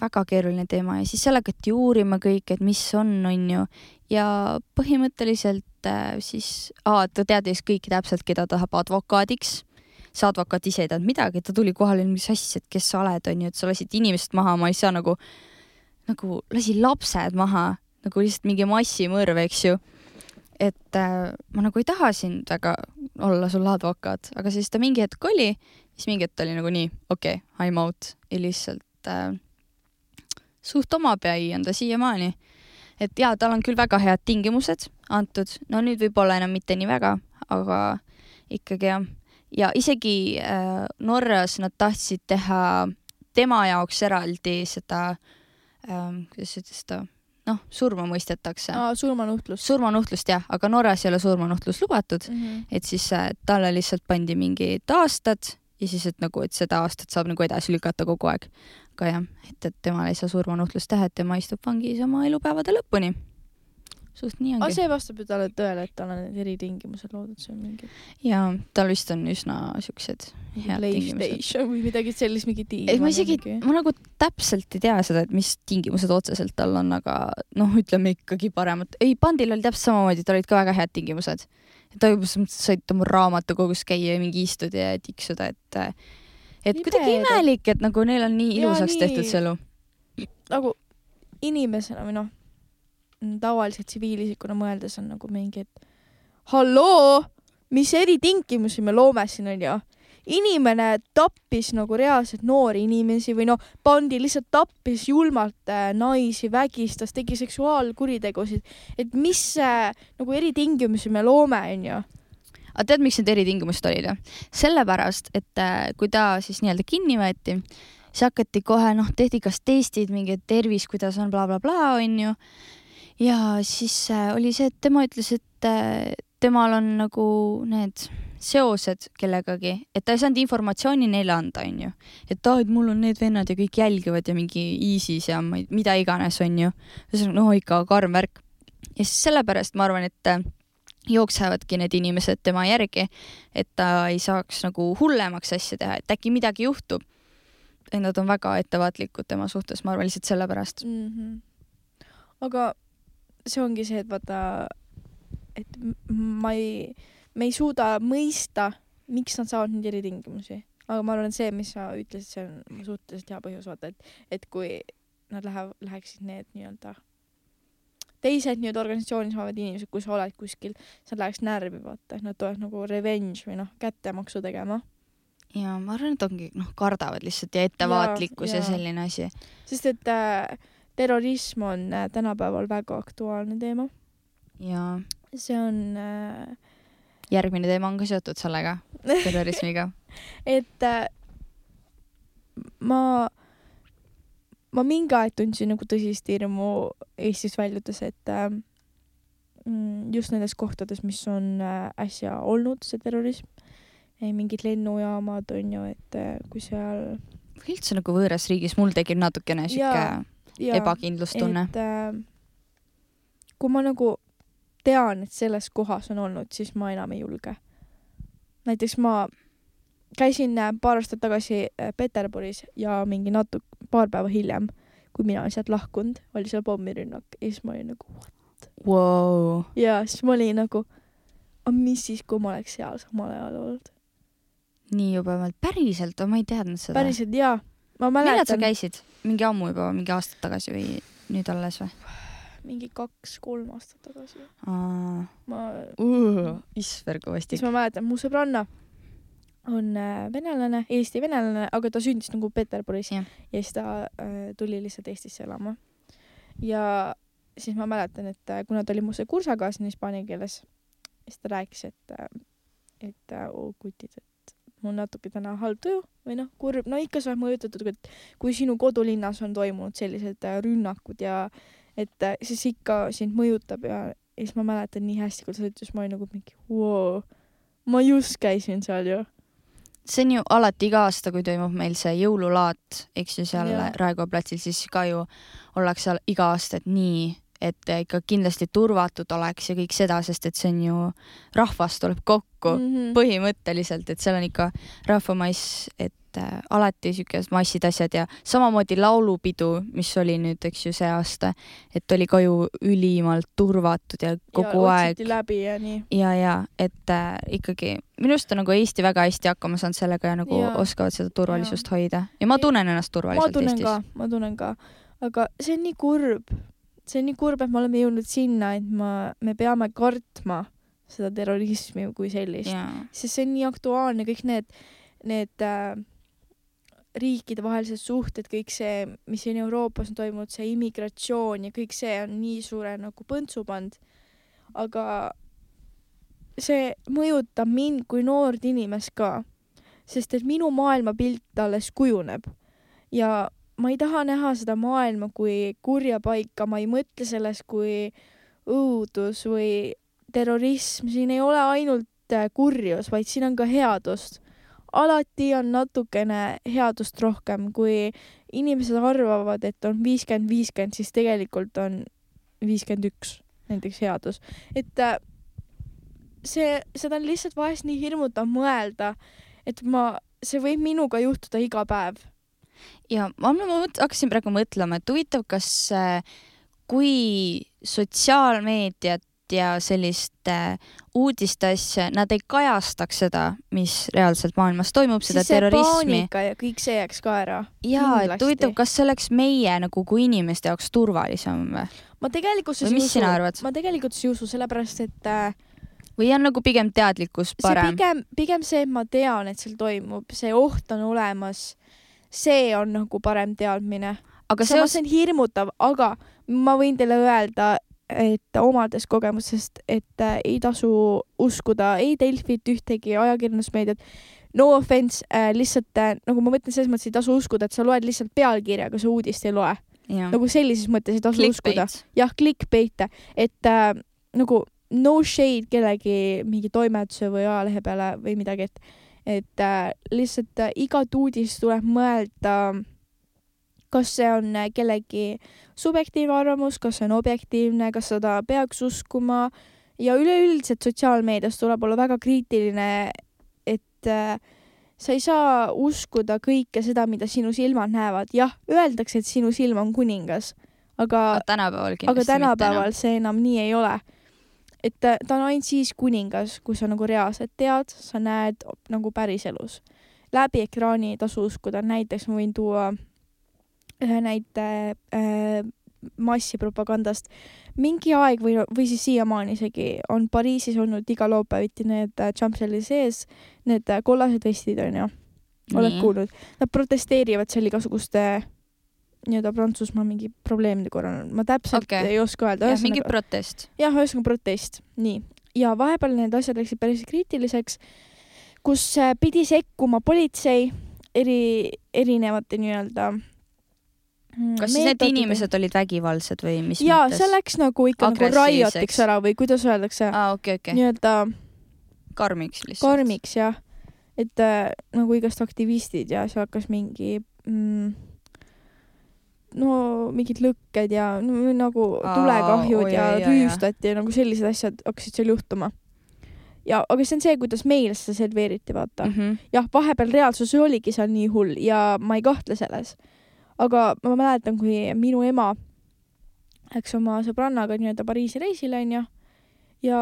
väga keeruline teema. Ja siis seal hakati uurima kõik, et mis on, on ju, ja põhimõtteliselt äh, siis, ta teadis kõiki täpselt, keda tahab advokaadiks. see advokaat ise ei teadnud midagi, ta tuli kohale, mis asja, et kes sa oled, on ju, et sa lasid inimesed maha, ma ei saa nagu, nagu lasi lapsed maha, nagu lihtsalt mingi massimõrv, eks ju. Et äh, ma nagu ei taha sind väga olla sulle advokaat, aga siis ta mingi hetk oli, siis mingi hetk oli nagu nii, okei okay,, I m out. Ja lihtsalt et äh, suht omapäi on ta siiamaani. et jaa, tal on küll väga head tingimused antud, no nüüd võib-olla enam mitte nii väga, aga ikkagi jah. ja isegi äh, Norras nad tahtsid teha tema jaoks eraldi seda ähm,, kuidas ütles ta, noh, surma mõistetakse aa, surmanuhtlus. surmanuhtlust jah, aga Norras ei ole surmanuhtlus lubatud, mm. -hmm. et siis äh, talle lihtsalt pandi mingid aastad ja siis, et nagu, et seda aastat saab nagu edasi lükata kogu aeg. aga jah, et, et temal ei saa surmanuhtlust teha, et tema istub vangis oma elupäevade lõpuni. suht nii aga ongi. see vastab ju talle tõele, et tal on need eritingimused loodud, see on mingi ja tal vist on üsna siuksed head tingimused. Või midagi sellist, mingi diil. ei, ma isegi, ma nagu täpselt ei tea seda, et mis tingimused otseselt tal on, aga noh, ütleme ikkagi paremad. ei, Pandil oli täpselt samamoodi, tal olid ka väga head tingimused. Ta juba said oma raamatukogus käia ja mingi istuda ja tiksuda, et et Nii kuidagi imelik, et nagu neil on nii ilusaks nii- tehtud see elu. nagu inimesena või noh, tavalise tsiviilisikuna mõeldes on nagu mingi, et halloo, mis eritingimusi me loome siin onju. Inimene tappis nagu reaalselt noori inimesi või noh, pandi lihtsalt tappis julmalt äh, naisi, vägistas, tegi seksuaalkuritegusid, et mis äh, nagu eritingimusi me loome onju. aga tead, miks need eritingimused olid või? sellepärast, et äh, kui ta siis nii-öelda kinni võeti, siis hakati kohe noh, tehti kas testid, mingi tervis, kuidas on blablabla bla,, bla, onju. ja siis oli see, et tema ütles, et temal on nagu need seosed kellegagi, et ta ei saanud informatsiooni neile anda, onju. et aa, et mul on need vennad ja kõik jälgivad ja mingi ISIS ja ma ei, mida iganes, onju. ühesõnaga, no ikka karm värk. ja siis sellepärast ma arvan, et äh, jooksevadki need inimesed tema järgi, et ta ei saaks nagu hullemaks asja teha, et äkki midagi juhtub. et nad on väga ettevaatlikud tema suhtes, ma arvan lihtsalt sellepärast. mm. -hmm. aga see ongi see, et vaata, et ma ei, me ei suuda mõista, miks nad saavad neid eritingimusi. aga ma arvan, et see, mis sa ütlesid, see on suhteliselt hea põhjus, vaata, et, et kui nad lähevad, läheksid need nii-öelda teised nii-öelda organisatsioonis olevad inimesed, kui sa oled kuskil, sa läheks närvi, vaata, et nad tulevad nagu revenge või noh, kättemaksu tegema. ja ma arvan, et ongi noh, kardavad lihtsalt ja ettevaatlikkus ja, ja jaa. selline asi. sest et äh, terrorism on äh, tänapäeval väga aktuaalne teema. ja see on äh, järgmine teema on ka seotud sellega, terrorismiga. et äh, ma, ma mingi aeg tundsin nagu tõsist hirmu Eestist väljudes, et äh, mm, just nendes kohtades, mis on äh, äsja olnud, see terrorism, mingid lennujaamad on ju, et äh, kui seal üldse nagu võõras riigis, mul tekib natukene sihuke ebakindlustunne. et äh, kui ma nagu tean, et selles kohas on olnud, siis ma enam ei julge. näiteks ma käisin äh, paar aastat tagasi äh, Peterburis ja mingi natuke, paar päeva hiljem, kui mina olin sealt lahkunud, oli seal pommirünnak ja siis ma olin nagu Wow. ja siis ma olin nagu, aga mis siis, kui ma oleks seal samal ajal olnud. nii jubedalt, päriselt, ma ei teadnud seda. päriselt jaa, ma millal sa mäletan käisid? mingi ammu juba, mingi aastad tagasi või nüüd alles või? Mingi kaks-kolm aastat tagasi. uh,. ma Isver kõvasti siis. ma mäletan, mu sõbranna on äh, venelane, Eesti venelane, aga ta sündis nagu Peterburis Jah. ja siis ta äh, tuli lihtsalt Eestisse elama. ja siis ma mäletan, et äh, kuna ta oli mu see kursakaaslane hispaania keeles, siis ta rääkis, et äh,, et äh, oo kutid, et mul natuke täna halb tuju või noh, kurb, no ikka sa oled mõjutatud, et kui sinu kodulinnas on toimunud sellised äh, rünnakud ja et äh, siis ikka sind mõjutab ja, ja siis ma mäletan nii hästi, kui ta ütles, ma olin nagu mingi wow,, ma just käisin seal ju. see on ju alati iga aasta, kui toimub meil see jõululaat, eks ju seal Jaa. Raekoja platsil, siis ka ju ollakse iga aasta, et nii, et ikka kindlasti turvatud oleks ja kõik seda, sest et see on ju, rahvas tuleb kokku mm. -hmm. põhimõtteliselt, et seal on ikka rahvamass, et äh, alati siukesed massid, asjad ja samamoodi laulupidu, mis oli nüüd, eks ju, see aasta, et oli ka ju ülimalt turvatud ja kogu ja, aeg läbi ja nii. ja, ja et äh, ikkagi minu arust on nagu Eesti väga hästi hakkama saanud sellega ja nagu ja. oskavad seda turvalisust ja. hoida ja ma tunnen ennast ma turvaliselt tunnen Eestis ka, ma tunnen ka, aga see on nii kurb, see on nii kurb, et me oleme jõudnud sinna, et ma, me peame kartma seda terrorismi kui sellist, ja sest see on nii aktuaalne, kõik need, need äh, riikidevahelised suhted, kõik see, mis siin Euroopas on toimunud, see immigratsioon ja kõik see on nii suure nagu põntsu pannud. aga see mõjutab mind kui noort inimest ka, sest et minu maailmapilt alles kujuneb. Ja ma ei taha näha seda maailma kui kurja paika, ma ei mõtle sellest kui õudus või terrorism, siin ei ole ainult äh, kurjus, vaid siin on ka headust. alati on natukene headust rohkem, kui inimesed arvavad, et on viiskümmend, viiskümmend, siis tegelikult on viiskümmend üks näiteks headus. et äh, see, seda on lihtsalt vahest nii hirmutav mõelda, et ma, see võib minuga juhtuda iga päev. Ja ma, ma hakkasin praegu mõtlema, et huvitav, kas äh, kui sotsiaalmeediat ja sellist äh, uudiste asja, nad ei kajastaks seda, mis reaalselt maailmas toimub, seda terrorismi. ja kõik see jääks ka ära. ja, et huvitav, kas see oleks meie nagu kui inimeste jaoks turvalisem või? ma tegelikult ei usu, ma tegelikult ei usu, sellepärast et äh, või on nagu pigem teadlikkus parem? pigem, pigem see, et ma tean, et seal toimub, see oht on olemas. See on nagu parem teadmine. aga see, seos... see on hirmutav, aga ma võin teile öelda, et omades kogemusest, et äh, ei tasu uskuda ei Delfit, ühtegi ajakirjandusmeediat. No offense äh,, lihtsalt äh, nagu ma mõtlen selles mõttes ei tasu uskuda, et sa loed lihtsalt pealkirja, aga sa uudist ei loe. nagu sellises mõttes ei tasu clickbait. uskuda. jah, clickbait'e, et äh, nagu no shade kellegi mingi toimetuse või ajalehe peale või midagi, et, et äh, lihtsalt äh, igat uudist tuleb mõelda, kas see on äh, kellegi subjektiivne arvamus, kas see on objektiivne, kas seda peaks uskuma. Ja üleüldiselt sotsiaalmeedias tuleb olla väga kriitiline, et sa ei saa uskuda kõike seda, mida sinu silmad näevad. jah, öeldakse, et sinu silm on kuningas, aga, aga tänapäeval, aga tänapäeval see enam nii ei ole et ta, on ainult siis kuningas, kui sa nagu reaalselt tead, sa näed nagu päriselus. läbi ekraani ei tasu uskuda, näiteks ma võin tuua ühe näite äh, massipropagandast. mingi aeg või, või siis siiamaani isegi on Pariisis olnud iga laupäeviti need äh, Champs-Élysées, need äh, kollased vestid onju. oled kuulnud? Nad protesteerivad seal igasuguste nii-öelda Prantsusmaa mingi probleemide korral, ma täpselt okay. ei oska öelda. jah, mingi protest. jah, ühesõnaga protest, nii. ja vahepeal need asjad läksid päris kriitiliseks, kus äh, pidi sekkuma politsei eri, erinevate nii-öelda mm, kas siis need inimesed olid vägivaldsed või mis jaa, see läks nagu ikka nagu riotiks ära või kuidas öeldakse ah,? Okay, okay. nii-öelda karmiks lihtsalt. karmiks jah, et äh, nagu igast aktivistid ja seal hakkas mingi mm, no mingid lõkked ja no, nagu tulekahjud Aa, ja oi, rüüstati ja nagu sellised asjad hakkasid seal juhtuma. ja, aga see on see, kuidas meil seda serveeriti, vaata mm -hmm.. jah, vahepeal reaalsus oligi seal nii hull ja ma ei kahtle selles. aga ma mäletan, kui minu ema läks oma sõbrannaga nii-öelda Pariisi reisile, onju, ja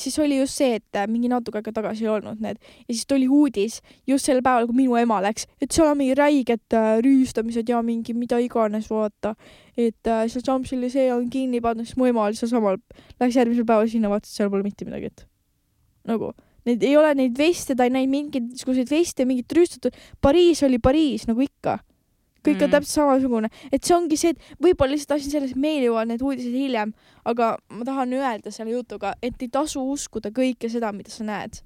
siis oli just see, et äh, mingi natuke aega tagasi ei olnud need ja siis tuli uudis just sel päeval, kui minu ema läks, et seal on mingi räiged äh, rüüstamised ja mingi mida iganes, vaata. et äh, seal Champs-Élysées on kinni pandud, siis mu ema oli sealsamal, läks järgmisel päeval sinna, vaatas, et seal pole mitte midagi, et nagu need ei ole neid veste, ta ei näinud mingisuguseid veste, mingit rüüstatud. Pariis oli Pariis nagu ikka kõik on mm. täpselt samasugune, et see ongi see, et võib-olla lihtsalt asi selles, et meil jõuavad need uudised hiljem, aga ma tahan öelda selle jutuga, et ei tasu uskuda kõike seda, mida sa näed.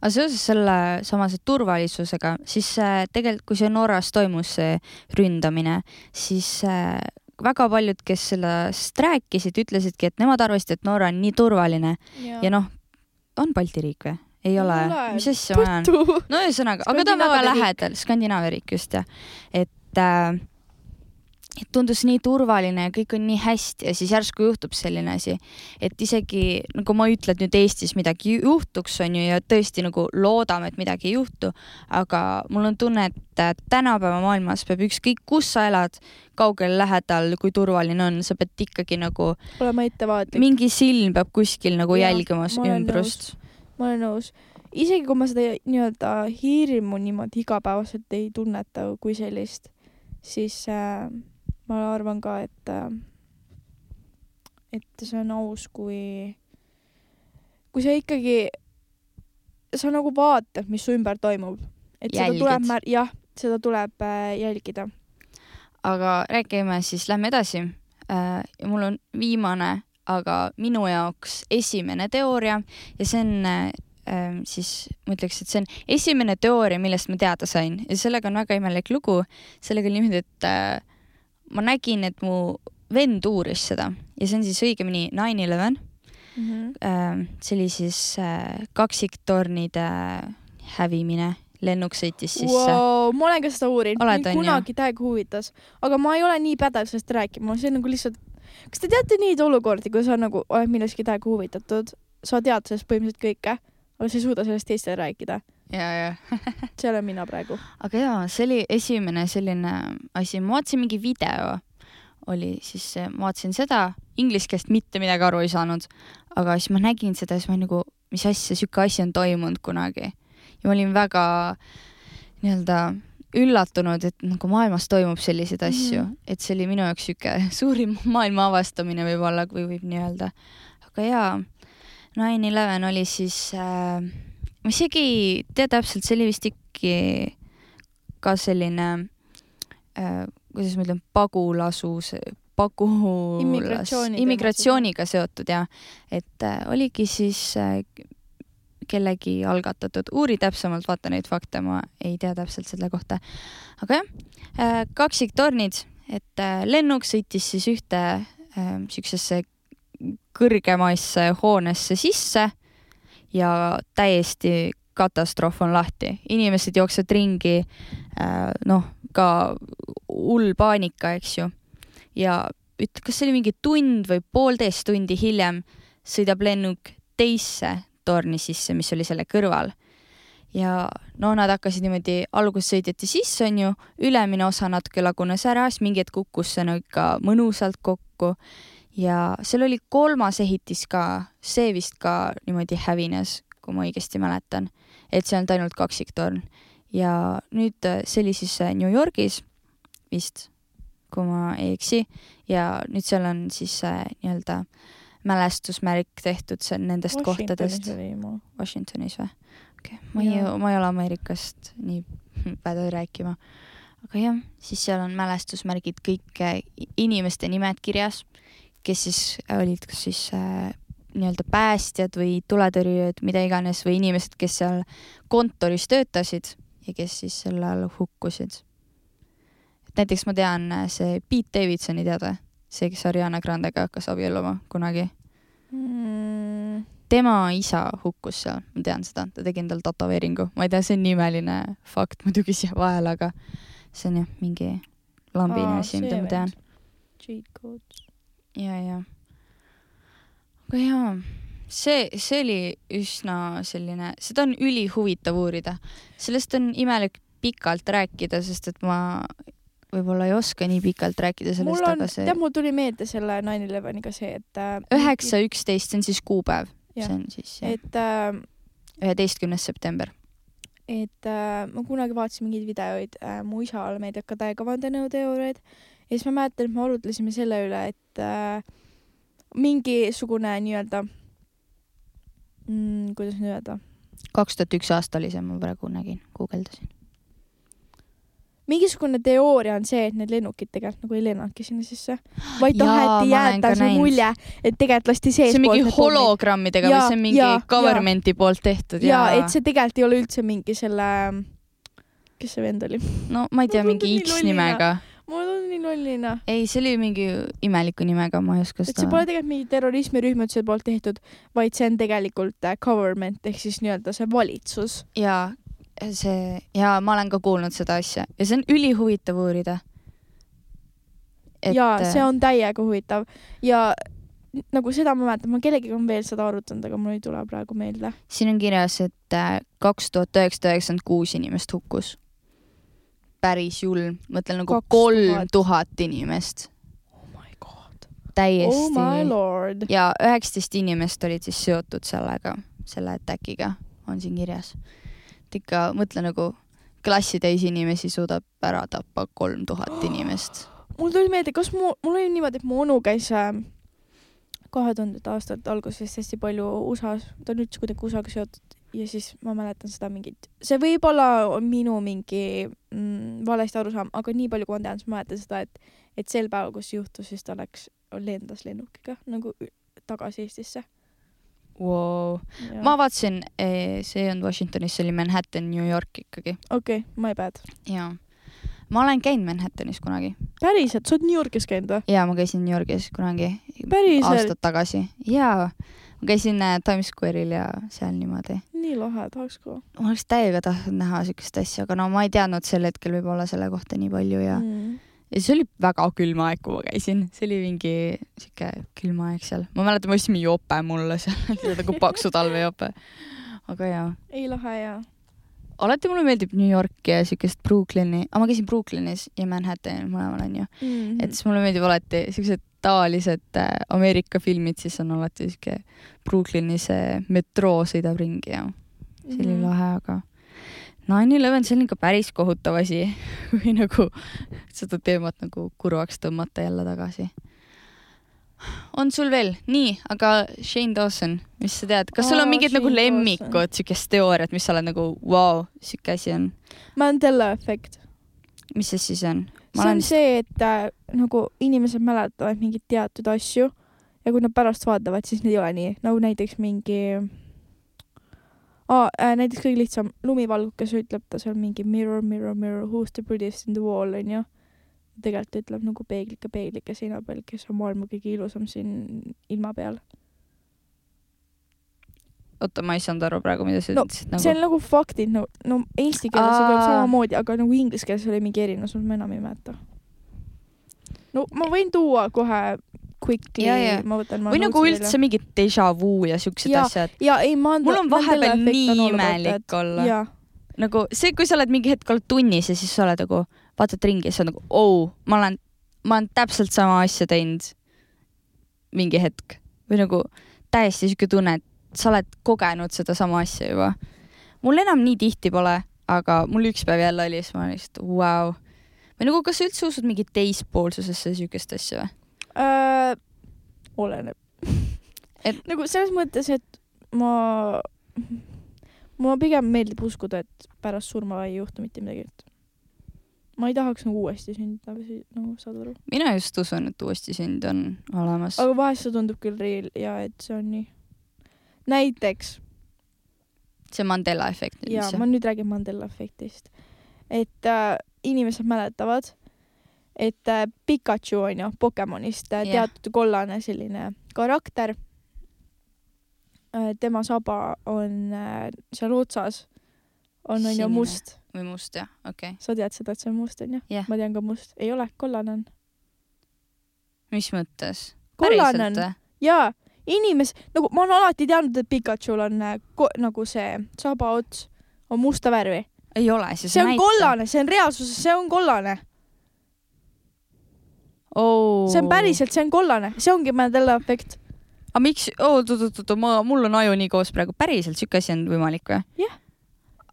aga seoses selle samase turvalisusega, siis äh, tegelikult, kui see Norras toimus, see ründamine, siis äh, väga paljud, kes sellest rääkisid, ütlesidki, et nemad arvasid, et Norra on nii turvaline ja, ja noh, on Balti riik või? Ei ole, mis asja ma ajan? no ühesõnaga, aga ta on väga lähedal, Skandinaavia riik just jah, et äh, et tundus nii turvaline ja kõik on nii hästi ja siis järsku juhtub selline asi, et isegi nagu ma ütlen, et nüüd Eestis midagi juhtuks, on ju, ja tõesti nagu loodame, et midagi ei juhtu, aga mul on tunne, et tänapäeva maailmas peab ükskõik, kus sa elad, kaugel, lähedal, kui turvaline on, sa pead ikkagi nagu olema ettevaatlik. mingi silm peab kuskil nagu ja, jälgima ümbrust. nõus ma olen nõus. isegi kui ma seda nii-öelda hirmu niimoodi igapäevaselt ei tunneta kui sellist, siis äh, ma arvan ka, et äh, et see on aus, kui, kui sa ikkagi, sa nagu vaatad, mis su ümber toimub. et Jälgid. seda tuleb, jah, seda tuleb äh, jälgida. aga räägime siis, lähme edasi äh,. mul on viimane aga minu jaoks esimene teooria ja see on äh, ähm, siis ma ütleks, et see on esimene teooria, millest ma teada sain. Ja sellega on väga imelik lugu. sellega oli niimoodi, et äh, ma nägin, et mu vend uuris seda. Ja see on siis õigemini nine eleven. Mhm. Ähm, see oli siis äh, kaksiktornide hävimine, lennuk sõitis sisse. Wow, ma olen ka seda uurinud, mind kunagi täiega huvitas, aga ma ei ole nii pädev sellest rääkima, see on nagu lihtsalt, kas te teate neid olukordi, kui sa nagu oled millestki täiega huvitatud, sa tead sellest põhimõtteliselt kõike, aga sa ei suuda sellest teistele rääkida. ja, ja see olen mina praegu. aga jaa, see oli esimene selline asi, ma vaatasin mingi video, oli siis, ma vaatasin seda, inglise keelest mitte midagi aru ei saanud, aga siis ma nägin seda siis ma nagu, mis asja, sihuke asi on toimunud kunagi. ja ma olin väga nii-öelda üllatunud, et nagu maailmas toimub selliseid asju mm, Mhm. -hmm. et see oli minu jaoks sihuke suurim maailma avastamine võib-olla, kui võib nii öelda. aga jaa, nine eleven oli siis äh, ma isegi ei tea täpselt, see oli vist ikkagi ka selline äh, kuidas ma ütlen, pagulasus, pagulas, Immigratsiooni immigratsiooniga seotud ja et äh, oligi siis äh, kellegi algatatud, uuri täpsemalt, vaata neid fakte, ma ei tea täpselt selle kohta. aga jah äh,, kaksiktornid, et äh, lennuk sõitis siis ühte äh, siuksesse kõrgemaisse hoonesse sisse ja täiesti katastroof on lahti, inimesed jooksevad ringi noh, ka hull paanika, eks ju. ja üt-, kas see oli mingi tund või poolteist tundi hiljem sõidab lennuk teisse torni sisse, mis oli selle kõrval. ja no nad hakkasid niimoodi, alguses sõideti sisse, onju, ülemine osa natuke lagunes ära, siis mingi hetk kukkus see no ikka mõnusalt kokku ja seal oli kolmas ehitis ka, see vist ka niimoodi hävines, kui ma õigesti mäletan, et see on ainult kaksiktorn. ja nüüd äh, see oli siis äh, New Yorgis vist, kui ma ei eksi, ja nüüd seal on siis äh, nii-öelda mälestusmärk tehtud see nendest kohtadest. Washingtonis või? okei okay., ma ei ma ei ole Ameerikast nii pädev rääkima. aga jah, siis seal on mälestusmärgid kõik inimeste nimed kirjas, kes siis olid kas siis äh, nii-öelda päästjad või tuletõrjujad, mida iganes või inimesed, kes seal kontoris töötasid ja kes siis sel ajal hukkusid. näiteks ma tean äh, see Pete Davidsoni teada, see, kes Ariana Grandega hakkas abielluma kunagi Mm, tema isa hukkus seal, ma tean seda, ta tegi endale tätoveeringu, ma ei tea, see on nii imeline fakt muidugi siia vahele, aga see on jah mingi lambine Aa, asi, mida ma tean. cheat codes. ja, ja. aga jaa, see, see oli üsna selline, seda on ülihuvitav uurida, sellest on imelik pikalt rääkida, sest et ma võib-olla ei oska nii pikalt rääkida sellest, aga see tead, mul tuli meelde selle nine eleveniga see, et äh, üheksa, üksteist, see on siis kuupäev, see on siis et äh, üheteistkümnes september. et äh, ma kunagi vaatasin mingeid videoid äh, mu isal meeldib ka täiega vandenõuteooriaid. Ja siis ma mäletan, et me arutlesime selle üle, et äh, mingisugune nii-öelda mm,, kuidas nüüd öelda, kaks tuhat üks aasta oli see, ma praegu nägin, guugeldasin. Mingisugune teooria on see, et need lennukid tegelikult nagu ei lennanudki sinna sisse, vaid Jaa, taheti ka see mulje, et tegelikult lasti see sees on mingi hologrammidega või Jaa, see on mingi jaa, government'i poolt tehtud ja et see tegelikult ei ole üldse mingi selle, kes see vend oli? no ma ei tea, mingi X nimega. mul on nii lollina. ei, see oli mingi imeliku nimega, ma ei oska et see pole tegelikult mingi terrorismirühmatuse poolt tehtud, vaid see on tegelikult äh, government ehk siis nii-öelda see valitsus. ja see ja ma olen ka kuulnud seda asja ja see on ülihuvitav uurida. ja see on täiega huvitav ja nagu seda ma mäletan, ma kellegagi olen veel seda arutanud, aga mul ei tule praegu meelde. siin on kirjas, et äh, kaks tuhat üheksasada üheksakümmend kuus inimest hukkus. päris julm, mõtlen nagu 2000. kolm tuhat inimest, oh my god. täiesti oh ja üheksateist inimest olid siis seotud sellega, selle attack'iga, on siin kirjas. Et ikka mõtle nagu klassitäis inimesi suudab ära tappa kolm tuhat inimest. mul tuli meelde, kas mu, mul oli niimoodi, et mu onu käis kahe tuhandete aastate alguses hästi palju USA-s, ta on üldse kuidagi USA-ga seotud ja siis ma mäletan seda mingit, see võib-olla on minu mingi mm, valesti arusaam, aga nii palju, kui ma tean, siis ma mäletan seda, et, et sel päeval, kus juhtus, siis ta läks, lendas lennukiga nagu tagasi Eestisse. wow.. ma vaatasin, see ei olnud Washingtonis, see oli Manhattan, New York ikkagi. okei okay,, my bad. jaa. ma olen käinud Manhattanis kunagi päriselt, sa oled New Yorgis käinud või? ja ma käisin New Yorgis kunagi aastad tagasi ja ma käisin äh, Times Square'il ja seal niimoodi. nii lahe, tahaks ka ma oleks täiega tahtnud näha siukest asja, aga no ma ei teadnud sel hetkel võib-olla selle kohta nii palju ja mm.. Ja see oli väga külm aeg, kui ma käisin, see oli mingi siuke külm aeg seal. ma mäletan, me ostsime jope mulle seal, nagu paksu talvejope. aga jaa, ei lahe ja. alati mulle meeldib New York ja siukest Brooklyni, aga ma käisin Brooklynis ja Manhattanil mõlemal onju, Mm. et siis mulle meeldib alati siuksed tavalised äh, Ameerika filmid, siis on alati siuke Brooklyni see metroo sõidab ringi ja see oli Mhm. lahe, aga nine eleven, see on ikka päris kohutav asi, kui nagu seda teemat nagu kurvaks tõmmata jälle tagasi. on sul veel, nii, aga Shane Dawson, mis sa tead, kas sul on mingid nagu Shane lemmikud, siukest teooriat, mis sa oled nagu vau wow,, siuke asi on, Mandela efekt. mis see siis on? see on see, et äh, nagu inimesed mäletavad mingeid teatud asju ja kui nad pärast vaatavad, siis need ei ole nii, nagu näiteks mingi ah,, äh, näiteks kõige lihtsam lumivalgukas ütleb ta seal mingi mirror, mirror, mirror, who's the prettiest in the wall onju. tegelikult ütleb nagu peeglike, peeglike seina peal, kes on maailma kõige ilusam siin ilma peal. oota, ma ei saanud aru praegu, mida sa No, ütlesid see on nagu. nagu faktid, no, no eesti keeles see Aa. samamoodi, aga nagu inglise keeles oli mingi erinevus, ma enam ei mäleta. no ma võin tuua kohe quickly Ja, ja., ma võtan. või nagu üldse mingid déjà vu ja siuksed asjad. ja ei, ma. mul on vahepeal nii imelik olla. nagu see, kui sa oled mingi hetk oled tunnis ja siis sa oled nagu, vaatad ringi ja sa nagu, oo, ma olen, ma olen täpselt sama asja teinud mingi hetk või nagu täiesti siuke tunne, et sa oled kogenud sedasama asja juba. mul enam nii tihti pole, aga mul üks päev jälle oli, siis ma olin lihtsalt vau wow.. või nagu, kas sa üldse usud mingi teispoolsusesse ja siukest asja või? Äh, oleneb. Et- nagu selles mõttes, et ma, mulle pigem meeldib uskuda, et pärast surma ei juhtu mitte midagi, et ma ei tahaks nagu uuesti sündida või nagu saad aru. mina just usun, et uuesti sünd on olemas. aga vahest see tundub küll real ja et see on nii. näiteks see Mandela efekt ja ma nüüd räägin Mandela efektist, et äh, inimesed mäletavad, et äh, Pikachu on ju Pokemonist äh, Jah. teatud kollane selline karakter äh,. tema saba on äh, seal otsas on on ju must, või must jah, okei okay.. sa tead seda, et see on must on ju Jah. ma tean ka must, ei ole, kollane on. mis mõttes? kollane on jaa, inimes-, nagu ma olen alati teadnud, et Pikachul on äh, ko- nagu see sabaots on musta värvi. ei ole, siis see on kollane, see on reaalsuses, see on kollane oh. see on päriselt, see on kollane, see ongi Mandela efekt. aga miks, oot-oot-oot, ma, mul on aju nii koos praegu, päriselt siuke asi on võimalik või?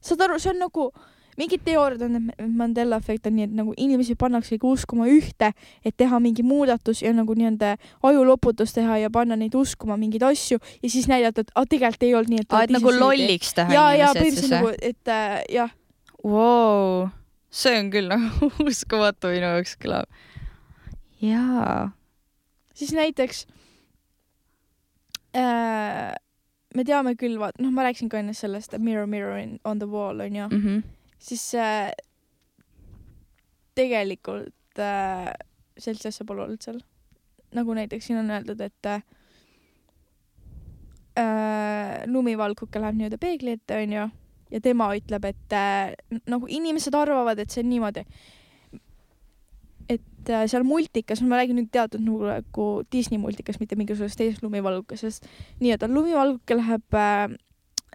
saad aru, see on nagu mingid teooriad on, et Mandela efekt on nii, et nagu inimesi pannaksegi uskuma ühte, et teha mingi muudatus ja nagu nii-öelda ajuloputus teha ja panna neid uskuma mingeid asju ja siis näidata, et tegelikult ei olnud nii, et et nagu lolliks teha ja, ja põhimõtteliselt nagu et äh, jah, Wow. see on küll nagu uskumatu minu jaoks kõlab. jaa. siis näiteks äh, me teame küll, vaat noh, ma rääkisin ka enne sellest Mirror Mirror in, on the wall onju mm, Mhm. siis äh, tegelikult äh, sellist asja pole olnud seal. nagu näiteks siin on öeldud, et äh, äh, lumivalguke läheb nii-öelda peegli ette onju ja tema ütleb, et äh, nagu inimesed arvavad, et see on niimoodi. Et äh, seal multikas, ma räägin nüüd teatud nagu, Disney multikas, mitte mingisugusest teisest lumivalgukesest, nii et lumivalguke läheb äh,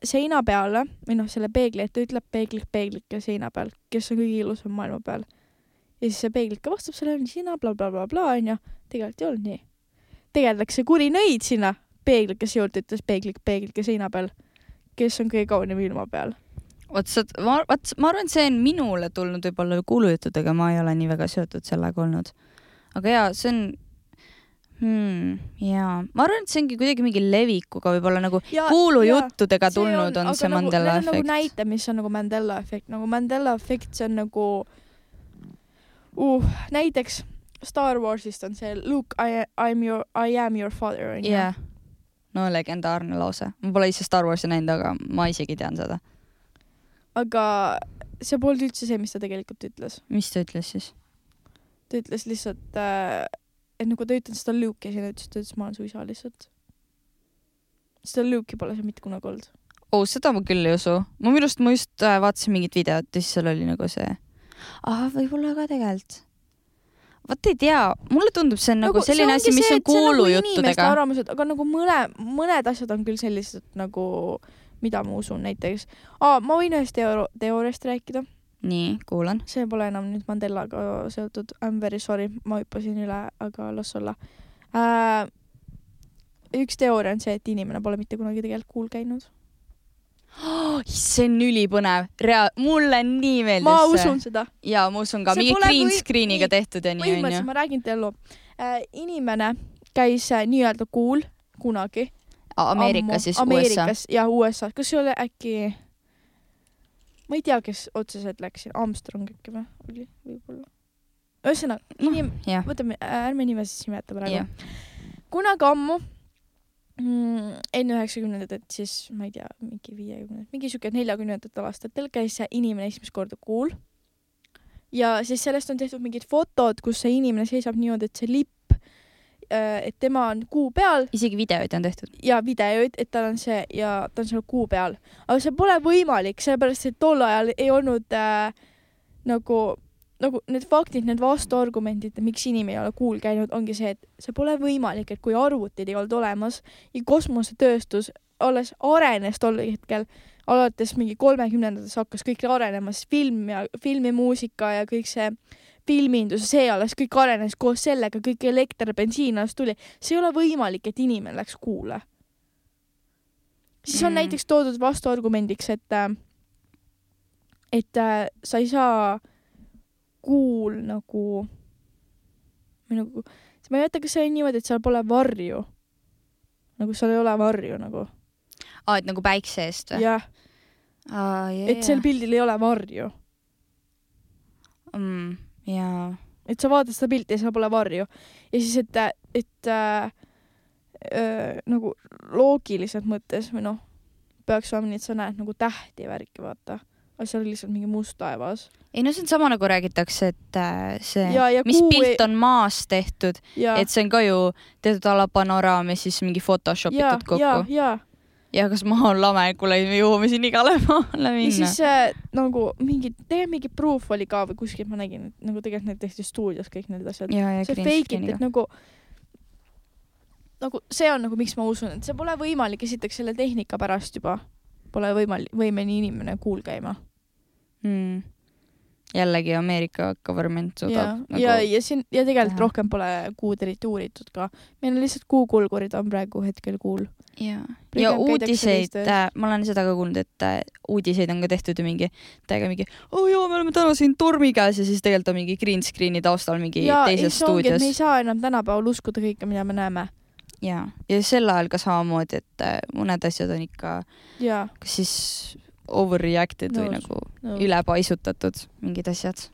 seina peale või noh, selle peegli ette ütleb peeglik, peeglike seina peal, kes on kõige ilusam maailma peal. ja siis see peeglike vastab sellele, sina blablabla bla,, onju. tegelikult ei olnud nii. see kuri nõid sinna peeglikese juurde, ütles peeglik, peeglike seina peal, kes on kõige kaunim ilma peal. Vot sa, vot ma arvan, et see on minule tulnud võib-olla kuulujuttudega, ma ei ole nii väga seotud sellega olnud. aga jaa, see on hmm,, jaa, ma arvan, et see ongi kuidagi mingi levikuga võib-olla nagu kuulujuttudega tulnud on, on see Mandela nagu, efekt nagu. näite, mis on nagu Mandela efekt, nagu Mandela efekt, see on nagu uh, näiteks Star Warsist on see Luke, I, I am your, I am your father onju no legendaarne lause. ma pole ise Star Warsi näinud, aga ma isegi tean seda. Aga see polnud üldse see, mis ta tegelikult ütles. mis ta ütles siis? ta ütles lihtsalt äh,, et nagu ta ütles seda Luke'i ja siis ta ütles, ma olen su isa lihtsalt. seda Luke'i pole seal mitte kunagi olnud. oh, seda ma küll ei usu. ma minu arust, ma just äh, vaatasin mingit videot ja siis seal oli nagu see. ah, võib-olla ka tegelikult vot ei tea, mulle tundub, see on nagu, nagu selline asi, mis see, on kuulujuttudega. Nagu arvamused, aga nagu mõne, mõned asjad on küll sellised nagu, mida ma usun näiteks. ma võin ühest teoor teooriast rääkida nii, kuulan. see pole enam nüüd Mandelaga seotud, I m very sorry, ma hüppasin üle, aga las olla äh,. üks teooria on see, et inimene pole mitte kunagi tegelikult kuul käinud oh,. see on ülipõnev, rea-, mulle nii meeldis ma see. ma usun seda. ja ma usun ka, mingi green või... screen'iga tehtud ja nii onju. ma räägin teile loo äh,. inimene käis äh, nii-öelda kuul kunagi. Ameerikas siis, USA? jah, USA-s, kas see oli äkki ma ei tea, kes otseselt läks Armstrong äkki või, oli võib-olla. ühesõnaga no,, inim- yeah., võtame, ärme nimesid nimeta praegu kunagi ammu mm, enne üheksakümnendat, siis ma ei tea, mingi viiekümnendat, mingi siuke neljakümnendatel aastatel käis see inimene esimest korda kuul. ja siis sellest on tehtud mingid fotod, kus see inimene seisab niimoodi, et see lipp et tema on kuu peal. isegi videoid on tehtud? ja videoid, et tal on see ja ta on seal kuu peal, aga see pole võimalik, sellepärast et tol ajal ei olnud äh, nagu, nagu need faktid, need vastuargumendid, miks inimene ei ole kuul käinud, ongi see, et see pole võimalik, et kui arvutid ei olnud olemas ja kosmosetööstus alles arenes tol hetkel, alates mingi kolmekümnendates hakkas kõik arenema, siis film ja filmimuusika ja kõik see filmindus, see alles kõik arenes koos sellega, kõik elekter, bensiin alles tuli. see ei ole võimalik, et inimene läks kuule. siis on mm. näiteks toodud vastuargumendiks, et, äh, et äh, sa ei saa kuul nagu, või nagu, ma ei mäleta, kas see oli niimoodi, et seal pole varju. nagu seal ei ole varju nagu. aa, et nagu päikse eest või? jah. et sel pildil ei ole varju mm jaa. et sa vaatad seda pilti ja seal pole varju ja siis, et, et äh, äh, nagu loogiliselt mõttes või noh, peaks olema nii, et sa näed nagu tähti värki, vaata. aga seal oli lihtsalt mingi must taevas. ei no see on sama nagu räägitakse, et äh, see, mis pilt on maas tehtud, et see on ka ju tehtud a la panoraam ja siis mingi Photoshop itud kokku. ja, ja, ja kas maa on lame, kuule, me jõuame siin igale maale minna. ja siis äh, nagu mingi, tegelikult mingi proof oli ka või kuskilt ma nägin, et nagu tegelikult need tehti stuudios kõik need asjad. see fake it, et nagu, nagu see on nagu, miks ma usun, et see pole võimalik, esiteks selle tehnika pärast juba pole võimalik, võimeline inimene kuul käima mm jällegi Ameerika government suudab. ja nagu..., ja, ja siin ja tegelikult teha. rohkem pole kuud eriti uuritud ka. meil on lihtsalt kuukulgurid on praegu hetkel kuul. Ja, ja uudiseid, äh, ma olen seda ka kuulnud, et äh, uudiseid on ka tehtud ju mingi, täiega mingi, oo oh, jaa, me oleme täna siin tormi käes ja siis tegelikult on mingi green screen'i taustal mingi ja, teises stuudios. me ei saa enam tänapäeval uskuda kõike, mida me näeme ja, ja sel ajal ka samamoodi, et äh, mõned asjad on ikka, kas siis overreacted no, või nagu no. ülepaisutatud mingid asjad.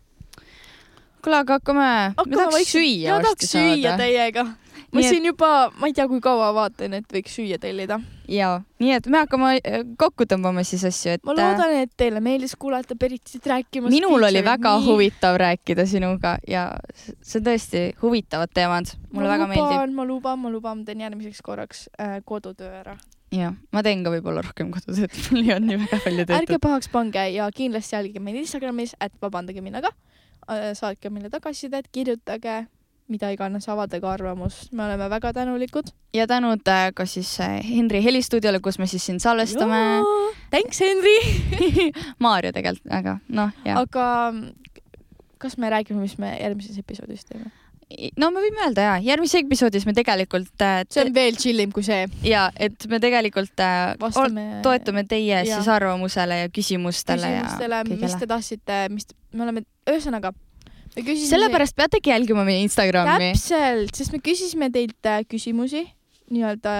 kuule, aga hakkame, hakkame, me tahaks võiks... süüa varsti saada. süüa teiega. Ma nii siin et... juba, ma ei tea, kui kaua vaatan, et võiks süüa tellida. ja, nii et me hakkame äh, kokku tõmbama siis asju, et. ma loodan, et teile meeldis kuulata Peritit rääkimas. minul oli väga nii... huvitav rääkida sinuga ja see on tõesti huvitavad teemad. mulle ma väga luban, meeldib. ma luban, ma luban, ma teen järgmiseks korraks äh, kodutöö ära jah, ma teen ka võib-olla rohkem kodutööd, mul ei olnud nii väga palju tehtud. ärge pahaks pange ja kindlasti jälgige meid Instagramis, et vabandage minna ka. Äh, saatke meile tagasisidet, kirjutage, mida iganes, avaldage arvamust, me oleme väga tänulikud. ja tänud äh, ka siis äh, Henri helistuudiole, kus me siis siin salvestame. Thanks, Henri Maarja tegelikult, aga noh, jah. aga kas me räägime, mis me järgmises episoodis teeme? no me võime öelda ja, järgmises episoodis me tegelikult äh,. see on veel chillim kui see. ja, et me tegelikult äh, Vastame... toetume teie ja. siis arvamusele ja küsimustele. küsimustele, mis te tahtsite, mis me oleme, ühesõnaga. Küsisime... sellepärast peategi jälgima meie Instagrami. täpselt, sest me küsisime teilt äh, küsimusi nii-öelda,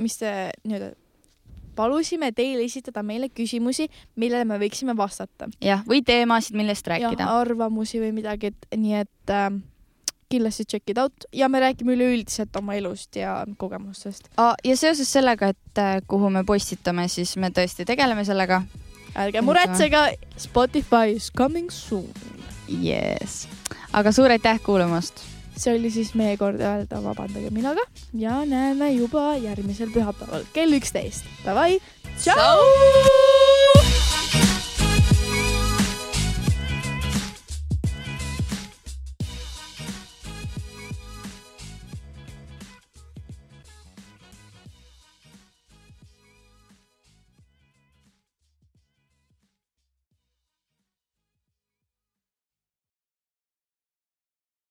mis te nii-öelda palusime teil esitada meile küsimusi, millele me võiksime vastata. jah, või teemasid, millest rääkida. arvamusi või midagi, et nii et äh, kindlasti check it out ja me räägime üleüldiselt oma elust ja kogemustest. ja seoses sellega, et äh, kuhu me postitame, siis me tõesti tegeleme sellega. ärge muretsege, Spotify is coming soon. Yes, aga suur aitäh kuulamast. see oli siis meie kord öelda Vabandage minuga ja näeme juba järgmisel pühapäeval kell üksteist. Davai, tšau!